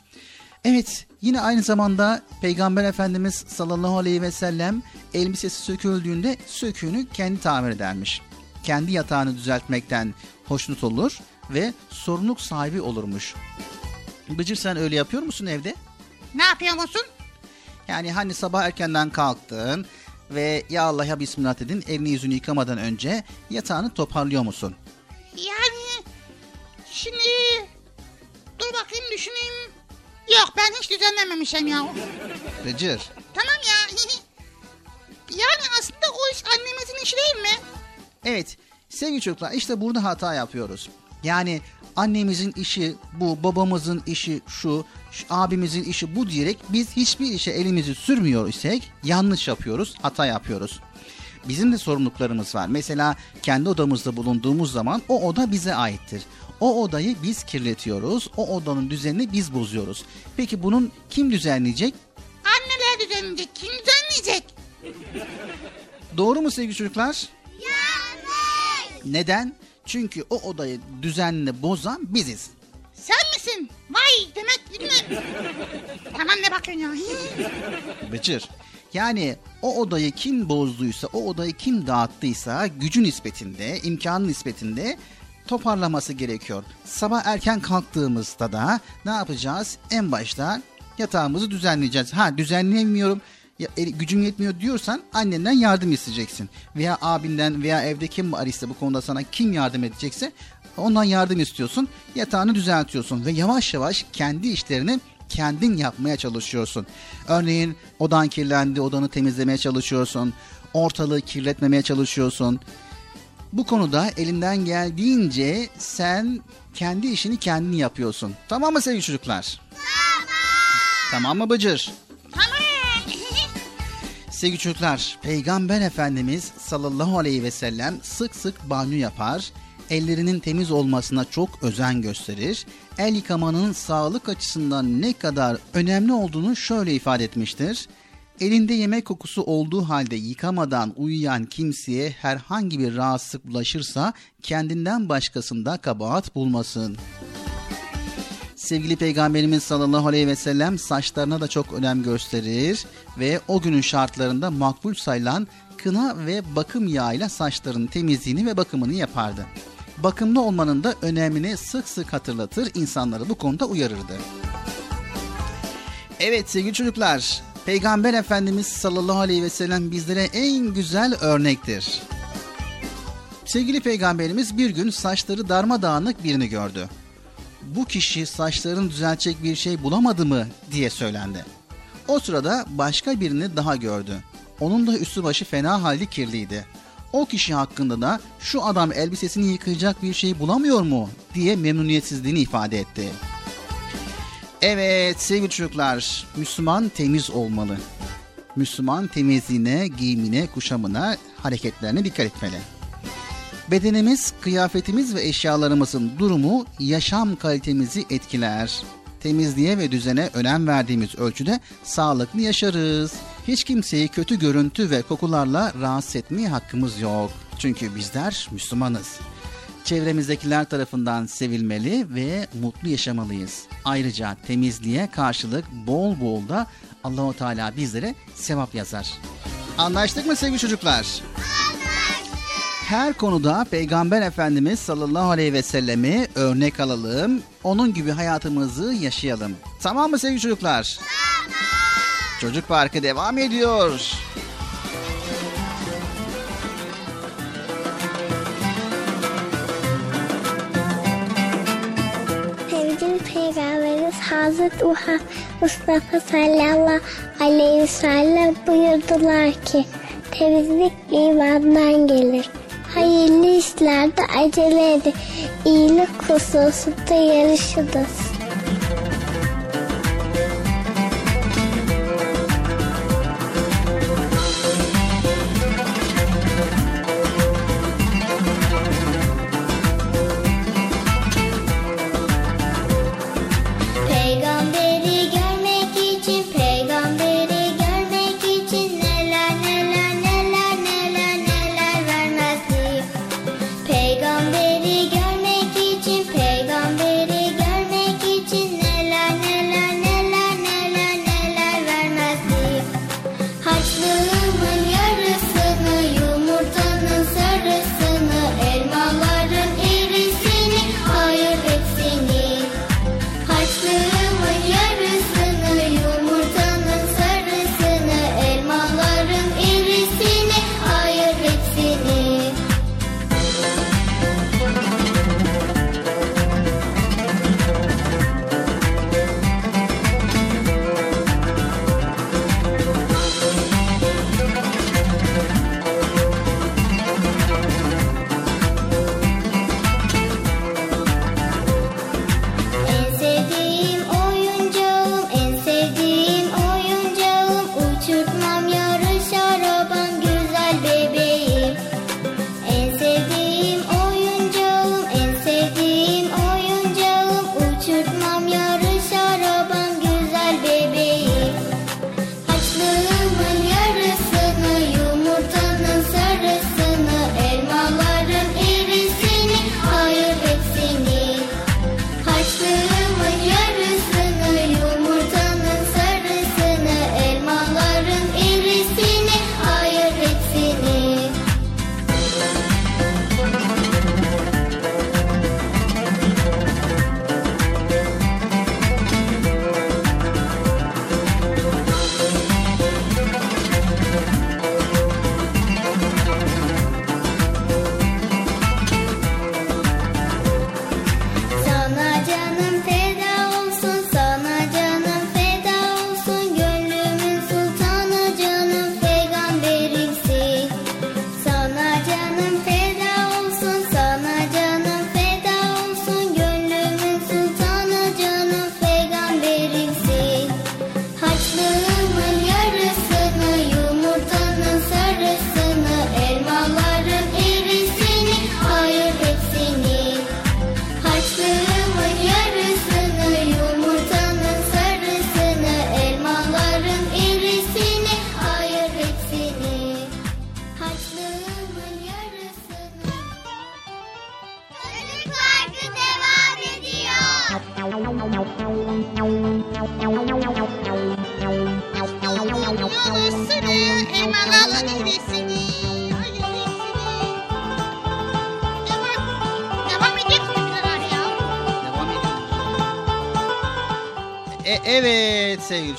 Evet yine aynı zamanda Peygamber Efendimiz sallallahu aleyhi ve sellem elbisesi söküldüğünde söküğünü kendi tamir edermiş. Kendi yatağını düzeltmekten hoşnut olur ve sorumluluk sahibi olurmuş. Bıcır sen öyle yapıyor musun evde? Ne yapıyor musun? Yani hani sabah erkenden kalktın ve ya Allah ya Bismillah dedin elini yüzünü yıkamadan önce yatağını toparlıyor musun? Yani şimdi dur bakayım düşüneyim. Yok ben hiç düzenlememişim ya. Bıcır. Tamam ya. [LAUGHS] yani aslında o iş annemizin işi değil mi? Evet sevgili çocuklar işte burada hata yapıyoruz. Yani annemizin işi bu, babamızın işi şu, şu, abimizin işi bu diyerek biz hiçbir işe elimizi sürmüyor isek yanlış yapıyoruz, hata yapıyoruz. Bizim de sorumluluklarımız var. Mesela kendi odamızda bulunduğumuz zaman o oda bize aittir. O odayı biz kirletiyoruz. O odanın düzenini biz bozuyoruz. Peki bunun kim düzenleyecek? Anneler düzenleyecek. Kim düzenleyecek? Doğru mu sevgili çocuklar? Yanlış. Neden? Çünkü o odayı düzenli bozan biziz. Sen misin? Vay demek mi? Hemen ne bakıyorsun ya? Bıcır. Yani o odayı kim bozduysa, o odayı kim dağıttıysa gücü nispetinde, imkanı nispetinde toparlaması gerekiyor. Sabah erken kalktığımızda da ne yapacağız? En başta yatağımızı düzenleyeceğiz. Ha düzenleyemiyorum. Ya, gücüm yetmiyor diyorsan annenden yardım isteyeceksin. Veya abinden veya evde kim var ise bu konuda sana kim yardım edecekse ondan yardım istiyorsun. Yatağını düzeltiyorsun ve yavaş yavaş kendi işlerini kendin yapmaya çalışıyorsun. Örneğin odan kirlendi, odanı temizlemeye çalışıyorsun. Ortalığı kirletmemeye çalışıyorsun. Bu konuda elinden geldiğince sen kendi işini kendin yapıyorsun. Tamam mı sevgili çocuklar? Tamam. Tamam mı Bıcır? Tamam. [LAUGHS] Sevgili çocuklar, Peygamber Efendimiz sallallahu aleyhi ve sellem sık sık banyo yapar, ellerinin temiz olmasına çok özen gösterir. El yıkamanın sağlık açısından ne kadar önemli olduğunu şöyle ifade etmiştir. Elinde yemek kokusu olduğu halde yıkamadan uyuyan kimseye herhangi bir rahatsızlık bulaşırsa kendinden başkasında kabahat bulmasın. Sevgili Peygamberimiz sallallahu aleyhi ve sellem saçlarına da çok önem gösterir ve o günün şartlarında makbul sayılan kına ve bakım yağıyla saçların temizliğini ve bakımını yapardı. Bakımlı olmanın da önemini sık sık hatırlatır, insanları bu konuda uyarırdı. Evet sevgili çocuklar, Peygamber Efendimiz sallallahu aleyhi ve sellem bizlere en güzel örnektir. Sevgili peygamberimiz bir gün saçları darmadağınık birini gördü. Bu kişi saçlarını düzeltecek bir şey bulamadı mı diye söylendi. O sırada başka birini daha gördü. Onun da üstü başı fena halde kirliydi. O kişi hakkında da şu adam elbisesini yıkayacak bir şey bulamıyor mu diye memnuniyetsizliğini ifade etti. Evet sevgili çocuklar, Müslüman temiz olmalı. Müslüman temizliğine, giyimine, kuşamına, hareketlerine dikkat etmeli. Bedenimiz, kıyafetimiz ve eşyalarımızın durumu yaşam kalitemizi etkiler. Temizliğe ve düzene önem verdiğimiz ölçüde sağlıklı yaşarız. Hiç kimseyi kötü görüntü ve kokularla rahatsız etmeye hakkımız yok. Çünkü bizler Müslümanız. Çevremizdekiler tarafından sevilmeli ve mutlu yaşamalıyız. Ayrıca temizliğe karşılık bol bol da Allahu Teala bizlere sevap yazar. Anlaştık mı sevgili çocuklar? Her konuda Peygamber Efendimiz sallallahu aleyhi ve sellemi örnek alalım. Onun gibi hayatımızı yaşayalım. Tamam mı sevgili çocuklar? Tamam. Çocuk Parkı devam ediyor. Hazreti Uha Mustafa sallallahu aleyhi ve sellem buyurdular ki temizlik imandan gelir. Hayırlı işlerde acele edin. İyilik hususunda yarışınız.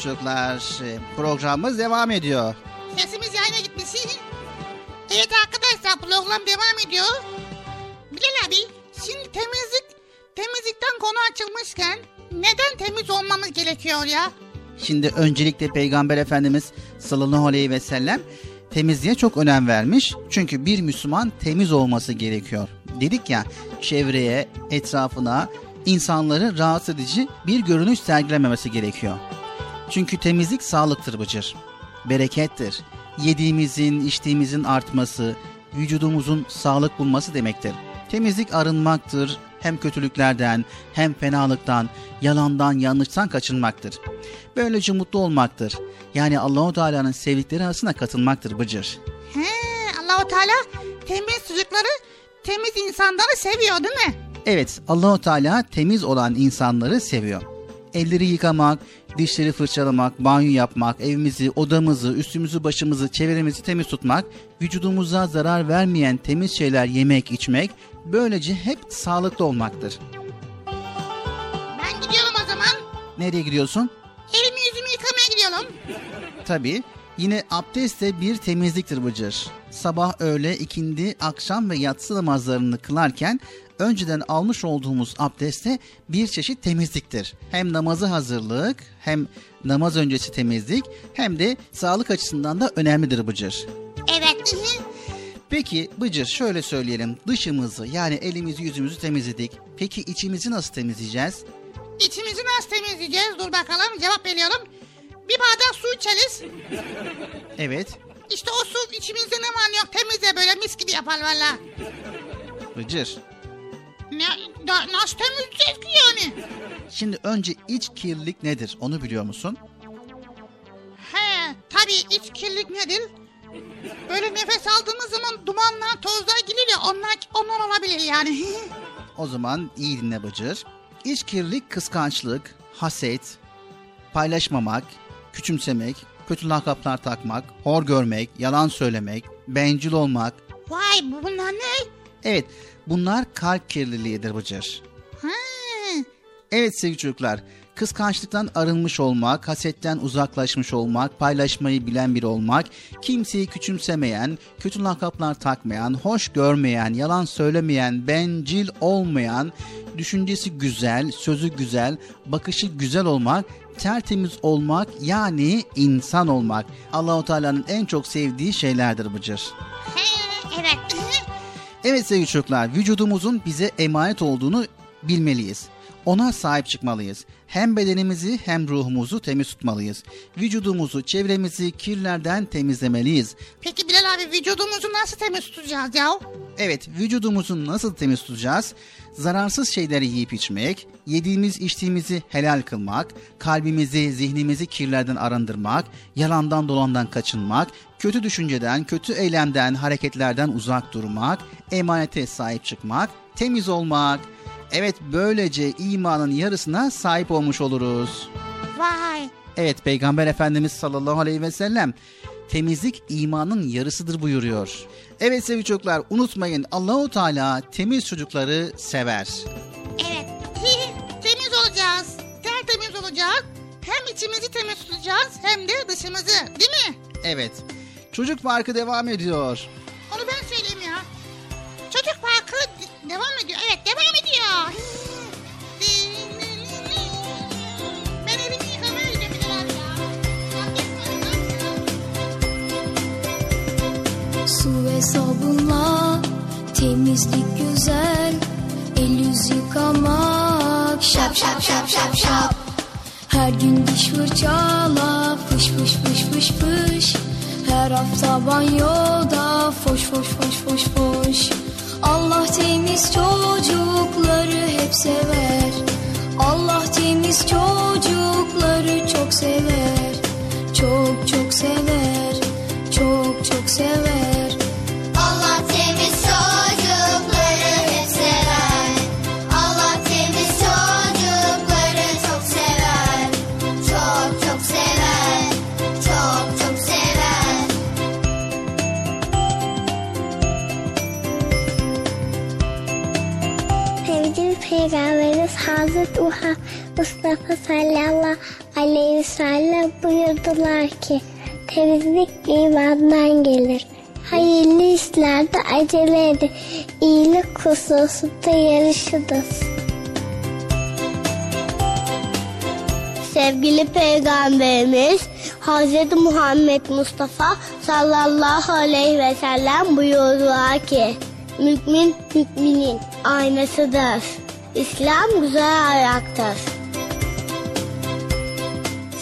Çocuklar e, programımız devam ediyor. Sesimiz yayına gitmesi. Evet arkadaşlar program devam ediyor. Bilal abi şimdi temizlik, temizlikten konu açılmışken neden temiz olmamız gerekiyor ya? Şimdi öncelikle Peygamber Efendimiz sallallahu aleyhi ve sellem temizliğe çok önem vermiş. Çünkü bir Müslüman temiz olması gerekiyor. Dedik ya çevreye, etrafına insanları rahatsız edici bir görünüş sergilememesi gerekiyor. Çünkü temizlik sağlıktır Bıcır. Berekettir. Yediğimizin, içtiğimizin artması, vücudumuzun sağlık bulması demektir. Temizlik arınmaktır. Hem kötülüklerden, hem fenalıktan, yalandan, yanlıştan kaçınmaktır. Böylece mutlu olmaktır. Yani Allahu Teala'nın sevdikleri arasına katılmaktır Bıcır. He, Allahu Teala temiz çocukları, temiz insanları seviyor değil mi? Evet, Allahu Teala temiz olan insanları seviyor. Elleri yıkamak, dişleri fırçalamak, banyo yapmak, evimizi, odamızı, üstümüzü, başımızı, çevremizi temiz tutmak, vücudumuza zarar vermeyen temiz şeyler yemek, içmek, böylece hep sağlıklı olmaktır. Ben gidiyorum o zaman. Nereye gidiyorsun? Elimi yüzümü yıkamaya gidiyorum. Tabii yine abdest de bir temizliktir Bıcır. Sabah, öğle, ikindi, akşam ve yatsı namazlarını kılarken önceden almış olduğumuz abdeste bir çeşit temizliktir. Hem namazı hazırlık, hem namaz öncesi temizlik, hem de sağlık açısından da önemlidir Bıcır. Evet. Peki Bıcır şöyle söyleyelim dışımızı yani elimizi yüzümüzü temizledik. Peki içimizi nasıl temizleyeceğiz? İçimizi nasıl temizleyeceğiz? Dur bakalım cevap veriyorum. Bir bardak su içeriz. Evet İşte o su içimizde ne var yok temizle böyle mis gibi yapar valla. Bıcır. Ne, da, nasıl temizleyeceğiz ki yani? Şimdi önce iç kirlilik nedir onu biliyor musun? He tabii iç kirlilik nedir? Böyle nefes aldığımız zaman dumanlar tozlar gelir ya onlar, onlar olabilir yani. [LAUGHS] O zaman iyi dinle Bıcır. İç kirlilik kıskançlık, haset, paylaşmamak, küçümsemek, kötü lakaplar takmak, hor görmek, yalan söylemek, bencil olmak. Vay bu- bunlar ne? Evet bunlar kalp kirliliğidir Bıcır. Ha, Evet sevgili çocuklar, kıskançlıktan arınmış olmak, hasetten uzaklaşmış olmak, paylaşmayı bilen biri olmak, kimseyi küçümsemeyen, kötü lakaplar takmayan, hoş görmeyen, yalan söylemeyen, bencil olmayan, düşüncesi güzel, sözü güzel, bakışı güzel olmak, tertemiz olmak yani insan olmak. Allahu Teala'nın en çok sevdiği şeylerdir Bıcır. evet. Evet sevgili çocuklar, vücudumuzun bize emanet olduğunu bilmeliyiz. Ona sahip çıkmalıyız. Hem bedenimizi hem ruhumuzu temiz tutmalıyız. Vücudumuzu, çevremizi kirlerden temizlemeliyiz. Peki Bilal abi vücudumuzu nasıl temiz tutacağız ya? Evet, vücudumuzu nasıl temiz tutacağız? Zararsız şeyleri yiyip içmek, yediğimiz içtiğimizi helal kılmak, kalbimizi, zihnimizi kirlerden arındırmak, yalandan dolandan kaçınmak, kötü düşünceden, kötü eylemden, hareketlerden uzak durmak, emanete sahip çıkmak, temiz olmak. Evet, böylece imanın yarısına sahip olmuş oluruz. Vay. Evet, Peygamber Efendimiz sallallahu aleyhi ve sellem temizlik imanın yarısıdır buyuruyor. Evet sevgili çocuklar unutmayın Allahu Teala temiz çocukları sever. Evet. temiz olacağız. Tertemiz olacağız. Hem içimizi temiz tutacağız hem de dışımızı. Değil mi? Evet. Çocuk Parkı devam ediyor. Onu ben söyleyeyim ya. Çocuk parkı devam ediyor. Evet devam ediyor. Su ve sabunla temizlik güzel El yüz yıkamak şap şap şap şap şap. Her gün diş fırçala fış fış fış fış fış. Her hafta banyoda foş foş foş foş foş. Allah temiz çocukları hep sever Mustafa sallallahu aleyhi ve sellem buyurdular ki temizlik imandan gelir. Hayırlı işlerde acele edin. İyilik hususunda yarışınız. Sevgili Peygamberimiz Hz. Muhammed Mustafa sallallahu aleyhi ve sellem buyurdular ki Mümin müminin aynasıdır. İslam güzel ayaktır.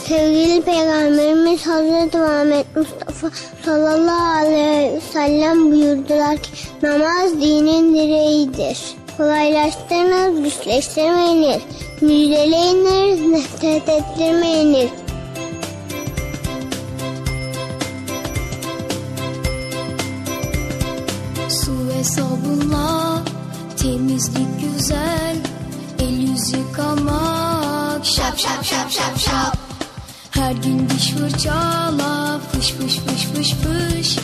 Sevgili Peygamberimiz Hz. Muhammed Mustafa sallallahu aleyhi ve sellem buyurdular ki namaz dinin direğidir. Kolaylaştırınız, güçleştirmeyiniz. Müjdeleyiniz, nefret ettirmeyiniz. Su ve sabunla temizlik güzel El yüz yıkamak şap şap şap şap şap Her gün diş fırçala fış fış fış fış fış.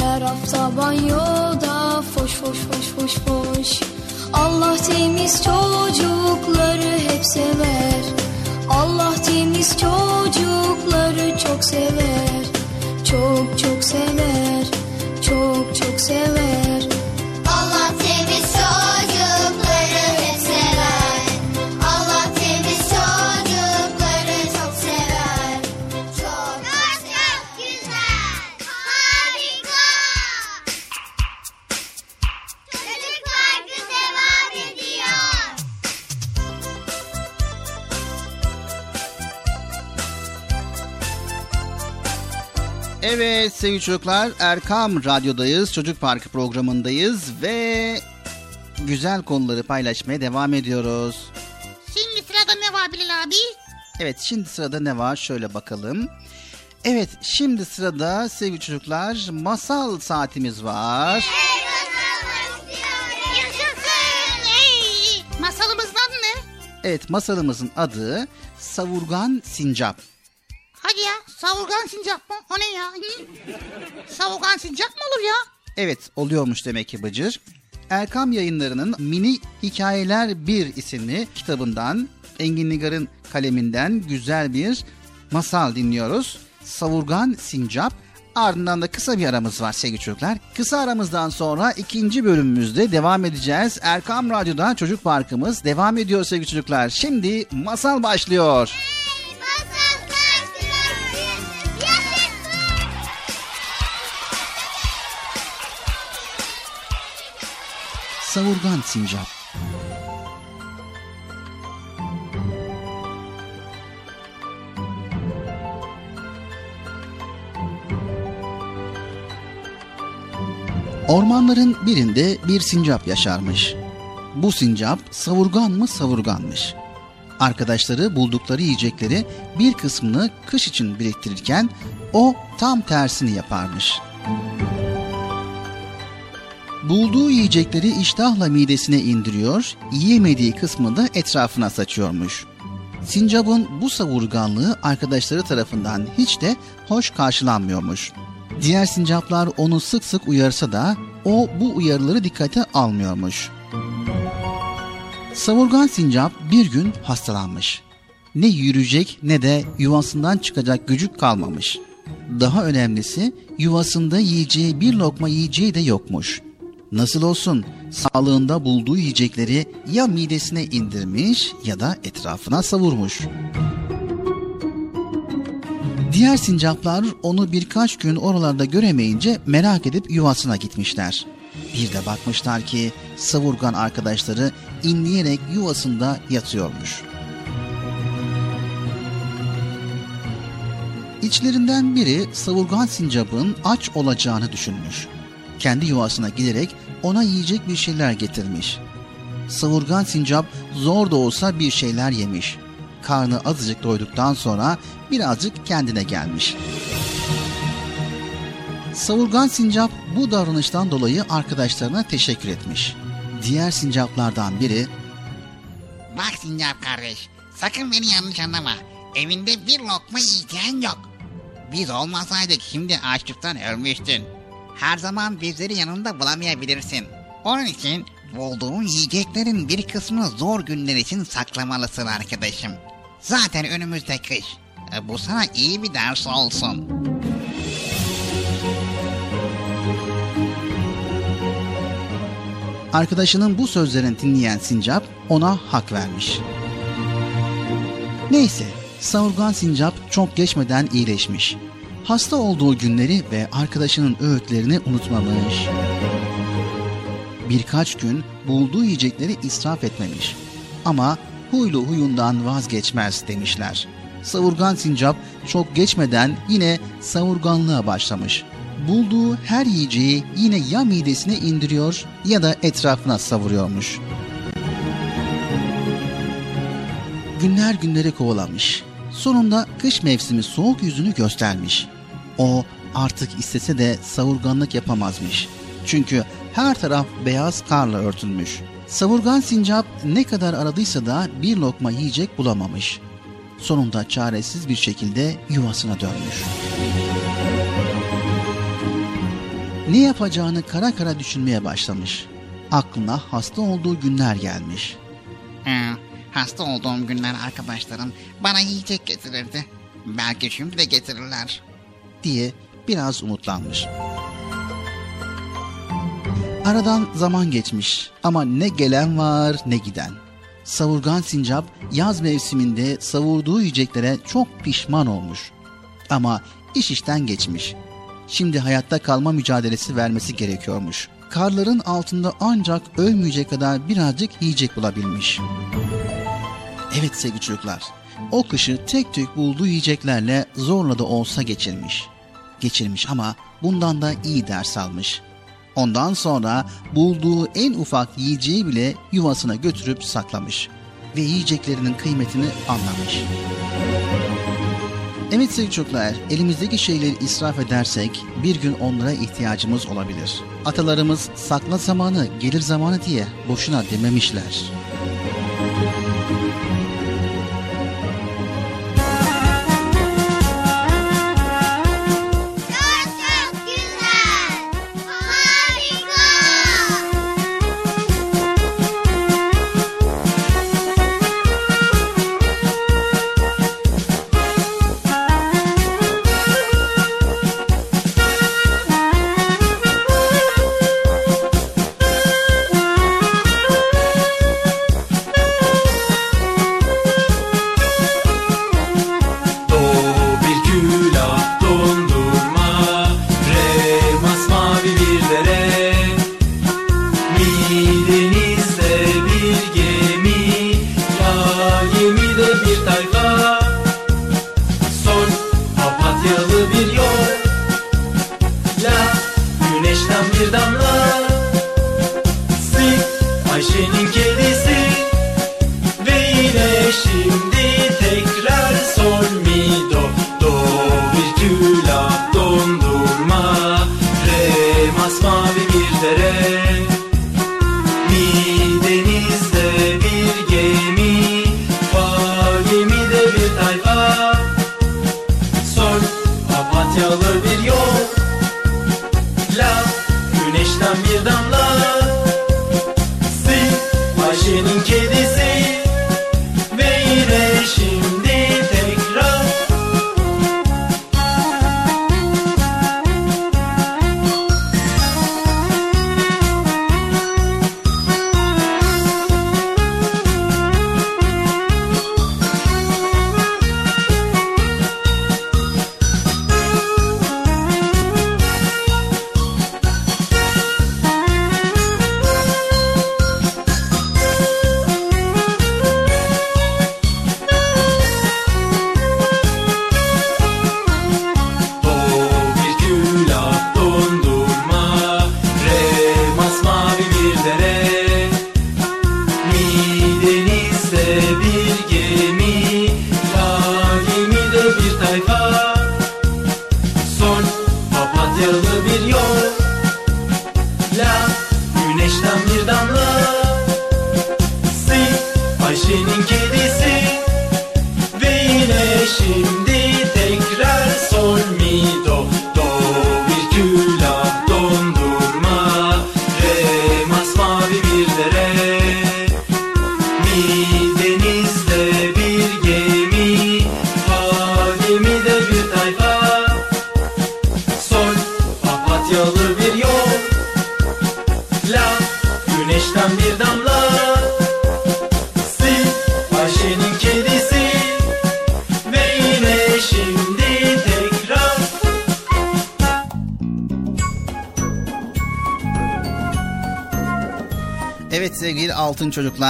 Her hafta banyoda foş foş foş foş foş. Allah temiz çocukları hep sever. Allah temiz çocukları çok sever. Çok çok sever. Çok çok sever Evet sevgili çocuklar Erkam Radyo'dayız. Çocuk Parkı programındayız ve güzel konuları paylaşmaya devam ediyoruz. Şimdi sırada ne var Bilal abi? Evet şimdi sırada ne var şöyle bakalım. Evet şimdi sırada sevgili çocuklar masal saatimiz var. Yaşasın. Hey. Masalımızın adı ne? Evet masalımızın adı Savurgan Sincap. Hadi ya savurgan sincap mı? O ne ya? Savurgan sincap mı olur ya? Evet oluyormuş demek ki Bıcır. Erkam yayınlarının Mini Hikayeler 1 isimli kitabından Engin Nigar'ın kaleminden güzel bir masal dinliyoruz. Savurgan Sincap. Ardından da kısa bir aramız var sevgili çocuklar. Kısa aramızdan sonra ikinci bölümümüzde devam edeceğiz. Erkam Radyo'da Çocuk Parkımız devam ediyor sevgili çocuklar. Şimdi masal başlıyor. Savurgan Sincap Ormanların birinde bir sincap yaşarmış. Bu sincap savurgan mı savurganmış. Arkadaşları buldukları yiyecekleri bir kısmını kış için biriktirirken o tam tersini yaparmış. Bulduğu yiyecekleri iştahla midesine indiriyor, yiyemediği kısmını da etrafına saçıyormuş. Sincap'ın bu savurganlığı arkadaşları tarafından hiç de hoş karşılanmıyormuş. Diğer sincaplar onu sık sık uyarsa da o bu uyarıları dikkate almıyormuş. Savurgan sincap bir gün hastalanmış. Ne yürüyecek ne de yuvasından çıkacak gücü kalmamış. Daha önemlisi yuvasında yiyeceği bir lokma yiyeceği de yokmuş. Nasıl olsun sağlığında bulduğu yiyecekleri ya midesine indirmiş ya da etrafına savurmuş. Diğer sincaplar onu birkaç gün oralarda göremeyince merak edip yuvasına gitmişler. Bir de bakmışlar ki savurgan arkadaşları inleyerek yuvasında yatıyormuş. İçlerinden biri savurgan sincapın aç olacağını düşünmüş. Kendi yuvasına giderek ona yiyecek bir şeyler getirmiş. Savurgan sincap zor da olsa bir şeyler yemiş. Karnı azıcık doyduktan sonra birazcık kendine gelmiş. Savurgan sincap bu davranıştan dolayı arkadaşlarına teşekkür etmiş. Diğer sincaplardan biri Bak Sincap kardeş, sakın beni yanlış anlama. Evinde bir lokma yiyeceğin yok. Biz olmasaydık şimdi açlıktan ölmüştün. Her zaman bizleri yanında bulamayabilirsin. Onun için bulduğun yiyeceklerin bir kısmını zor günler için saklamalısın arkadaşım. Zaten önümüzde kış. E, Bu sana iyi bir ders olsun. Arkadaşının bu sözlerini dinleyen Sincap ona hak vermiş. Neyse, savurgan Sincap çok geçmeden iyileşmiş. Hasta olduğu günleri ve arkadaşının öğütlerini unutmamış. Birkaç gün bulduğu yiyecekleri israf etmemiş. Ama huylu huyundan vazgeçmez demişler. Savurgan Sincap çok geçmeden yine savurganlığa başlamış. Bulduğu her yiyeceği yine ya midesine indiriyor ya da etrafına savuruyormuş. Günler günleri kovalamış. Sonunda kış mevsimi soğuk yüzünü göstermiş. O artık istese de savurganlık yapamazmış. Çünkü her taraf beyaz karla örtülmüş. Savurgan sincap ne kadar aradıysa da bir lokma yiyecek bulamamış. Sonunda çaresiz bir şekilde yuvasına dönmüş. Ne yapacağını kara kara düşünmeye başlamış. Aklına hasta olduğu günler gelmiş. Hasta olduğum günler arkadaşlarım bana yiyecek getirirdi. Belki şimdi de getirirler. diye biraz umutlanmış. Aradan zaman geçmiş ama ne gelen var ne giden. Savurgan sincap yaz mevsiminde savurduğu yiyeceklere çok pişman olmuş. Ama iş işten geçmiş. Şimdi hayatta kalma mücadelesi vermesi gerekiyormuş. Karların altında ancak ölmeyecek kadar birazcık yiyecek bulabilmiş. Evet sevgili çocuklar, o kışı tek tük bulduğu yiyeceklerle zorla da olsa geçirmiş. Geçirmiş ama bundan da iyi ders almış. Ondan sonra bulduğu en ufak yiyeceği bile yuvasına götürüp saklamış ve yiyeceklerinin kıymetini anlamış. Evet sevgili çocuklar, elimizdeki şeyleri israf edersek bir gün onlara ihtiyacımız olabilir. Atalarımız sakla zamanı, gelir zamanı diye boşuna dememişler.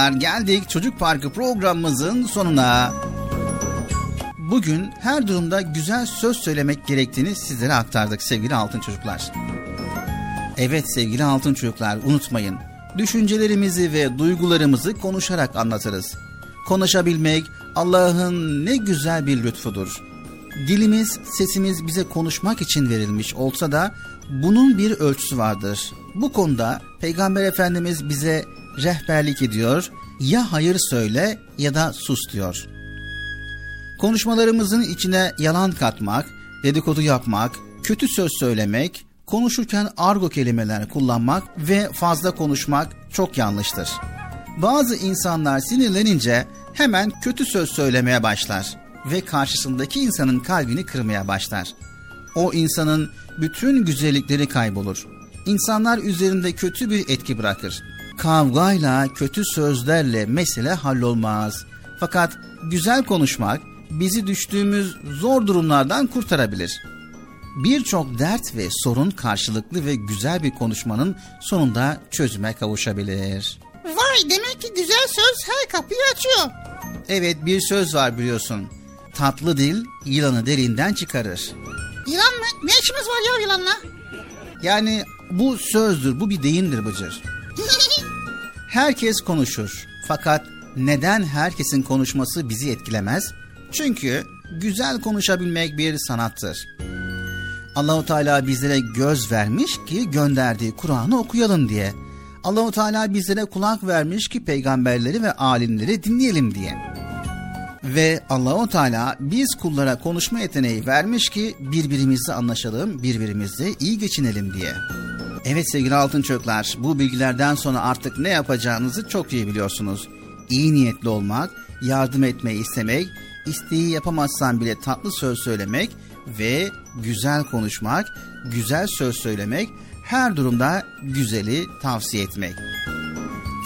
Çocuklar geldik Çocuk Parkı programımızın sonuna. Bugün her durumda güzel söz söylemek gerektiğini sizlere aktardık sevgili altın çocuklar. Evet sevgili altın çocuklar unutmayın. Düşüncelerimizi ve duygularımızı konuşarak anlatırız. Konuşabilmek Allah'ın ne güzel bir lütfudur. Dilimiz, sesimiz bize konuşmak için verilmiş olsa da bunun bir ölçüsü vardır. Bu konuda Peygamber Efendimiz bize rehberlik ediyor. Ya hayır söyle ya da sus diyor. Konuşmalarımızın içine yalan katmak, dedikodu yapmak, kötü söz söylemek, konuşurken argo kelimeler kullanmak ve fazla konuşmak çok yanlıştır. Bazı insanlar sinirlenince hemen kötü söz söylemeye başlar ve karşısındaki insanın kalbini kırmaya başlar. O insanın bütün güzellikleri kaybolur. İnsanlar üzerinde kötü bir etki bırakır. Kavgayla, kötü sözlerle mesele hallolmaz. Fakat güzel konuşmak bizi düştüğümüz zor durumlardan kurtarabilir. Birçok dert ve sorun karşılıklı ve güzel bir konuşmanın sonunda çözüme kavuşabilir. Vay demek ki güzel söz her kapıyı açıyor. Evet bir söz var biliyorsun. Tatlı dil yılanı derinden çıkarır. Yılan mı? Ne işimiz var ya yılanla? Yani bu sözdür, bu bir deyimdir Bıcır. [LAUGHS] Herkes konuşur. Fakat neden herkesin konuşması bizi etkilemez? Çünkü güzel konuşabilmek bir sanattır. Allahu Teala bizlere göz vermiş ki gönderdiği Kur'an'ı okuyalım diye. Allahu Teala bizlere kulak vermiş ki peygamberleri ve alimleri dinleyelim diye. Ve Allahu Teala biz kullara konuşma yeteneği vermiş ki birbirimizle anlaşalım, birbirimizle iyi geçinelim diye. Evet sevgili altın çocuklar, bu bilgilerden sonra artık ne yapacağınızı çok iyi biliyorsunuz. İyi niyetli olmak, yardım etmeyi istemek, isteği yapamazsan bile tatlı söz söylemek ve güzel konuşmak, güzel söz söylemek, her durumda güzeli tavsiye etmek.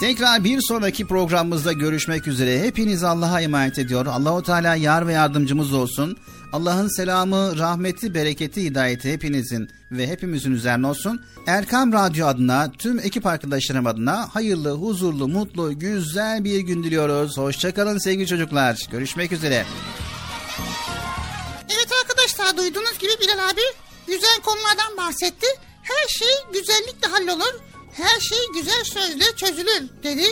Tekrar bir sonraki programımızda görüşmek üzere. Hepiniz Allah'a emanet ediyor. Allahu Teala yar ve yardımcımız olsun. Allah'ın selamı, rahmeti, bereketi, hidayeti hepinizin ve hepimizin üzerine olsun. Erkam Radyo adına, tüm ekip arkadaşlarım adına hayırlı, huzurlu, mutlu, güzel bir gün diliyoruz. Hoşçakalın sevgili çocuklar. Görüşmek üzere. Evet arkadaşlar duyduğunuz gibi Bilal abi güzel konulardan bahsetti. Her şey güzellikle hallolur. Her şey güzel sözle çözülür dedi.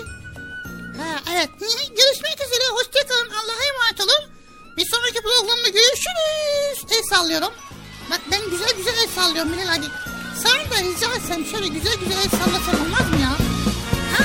Ha, evet görüşmek üzere hoşçakalın Allah'a emanet olun. Bir sonraki programda görüşürüz. El sallıyorum. Bak ben güzel güzel el sallıyorum Bilal abi. Sen de rica etsem şöyle güzel güzel el sallasan olmaz mı ya? Ha?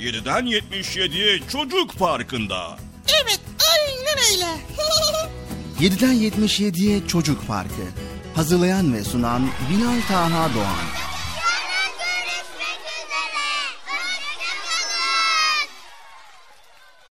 7'den 77'ye Çocuk Parkı'nda. Evet aynen öyle. 7'den 77'ye Çocuk Parkı. Hazırlayan ve sunan Bilal Taha Doğan.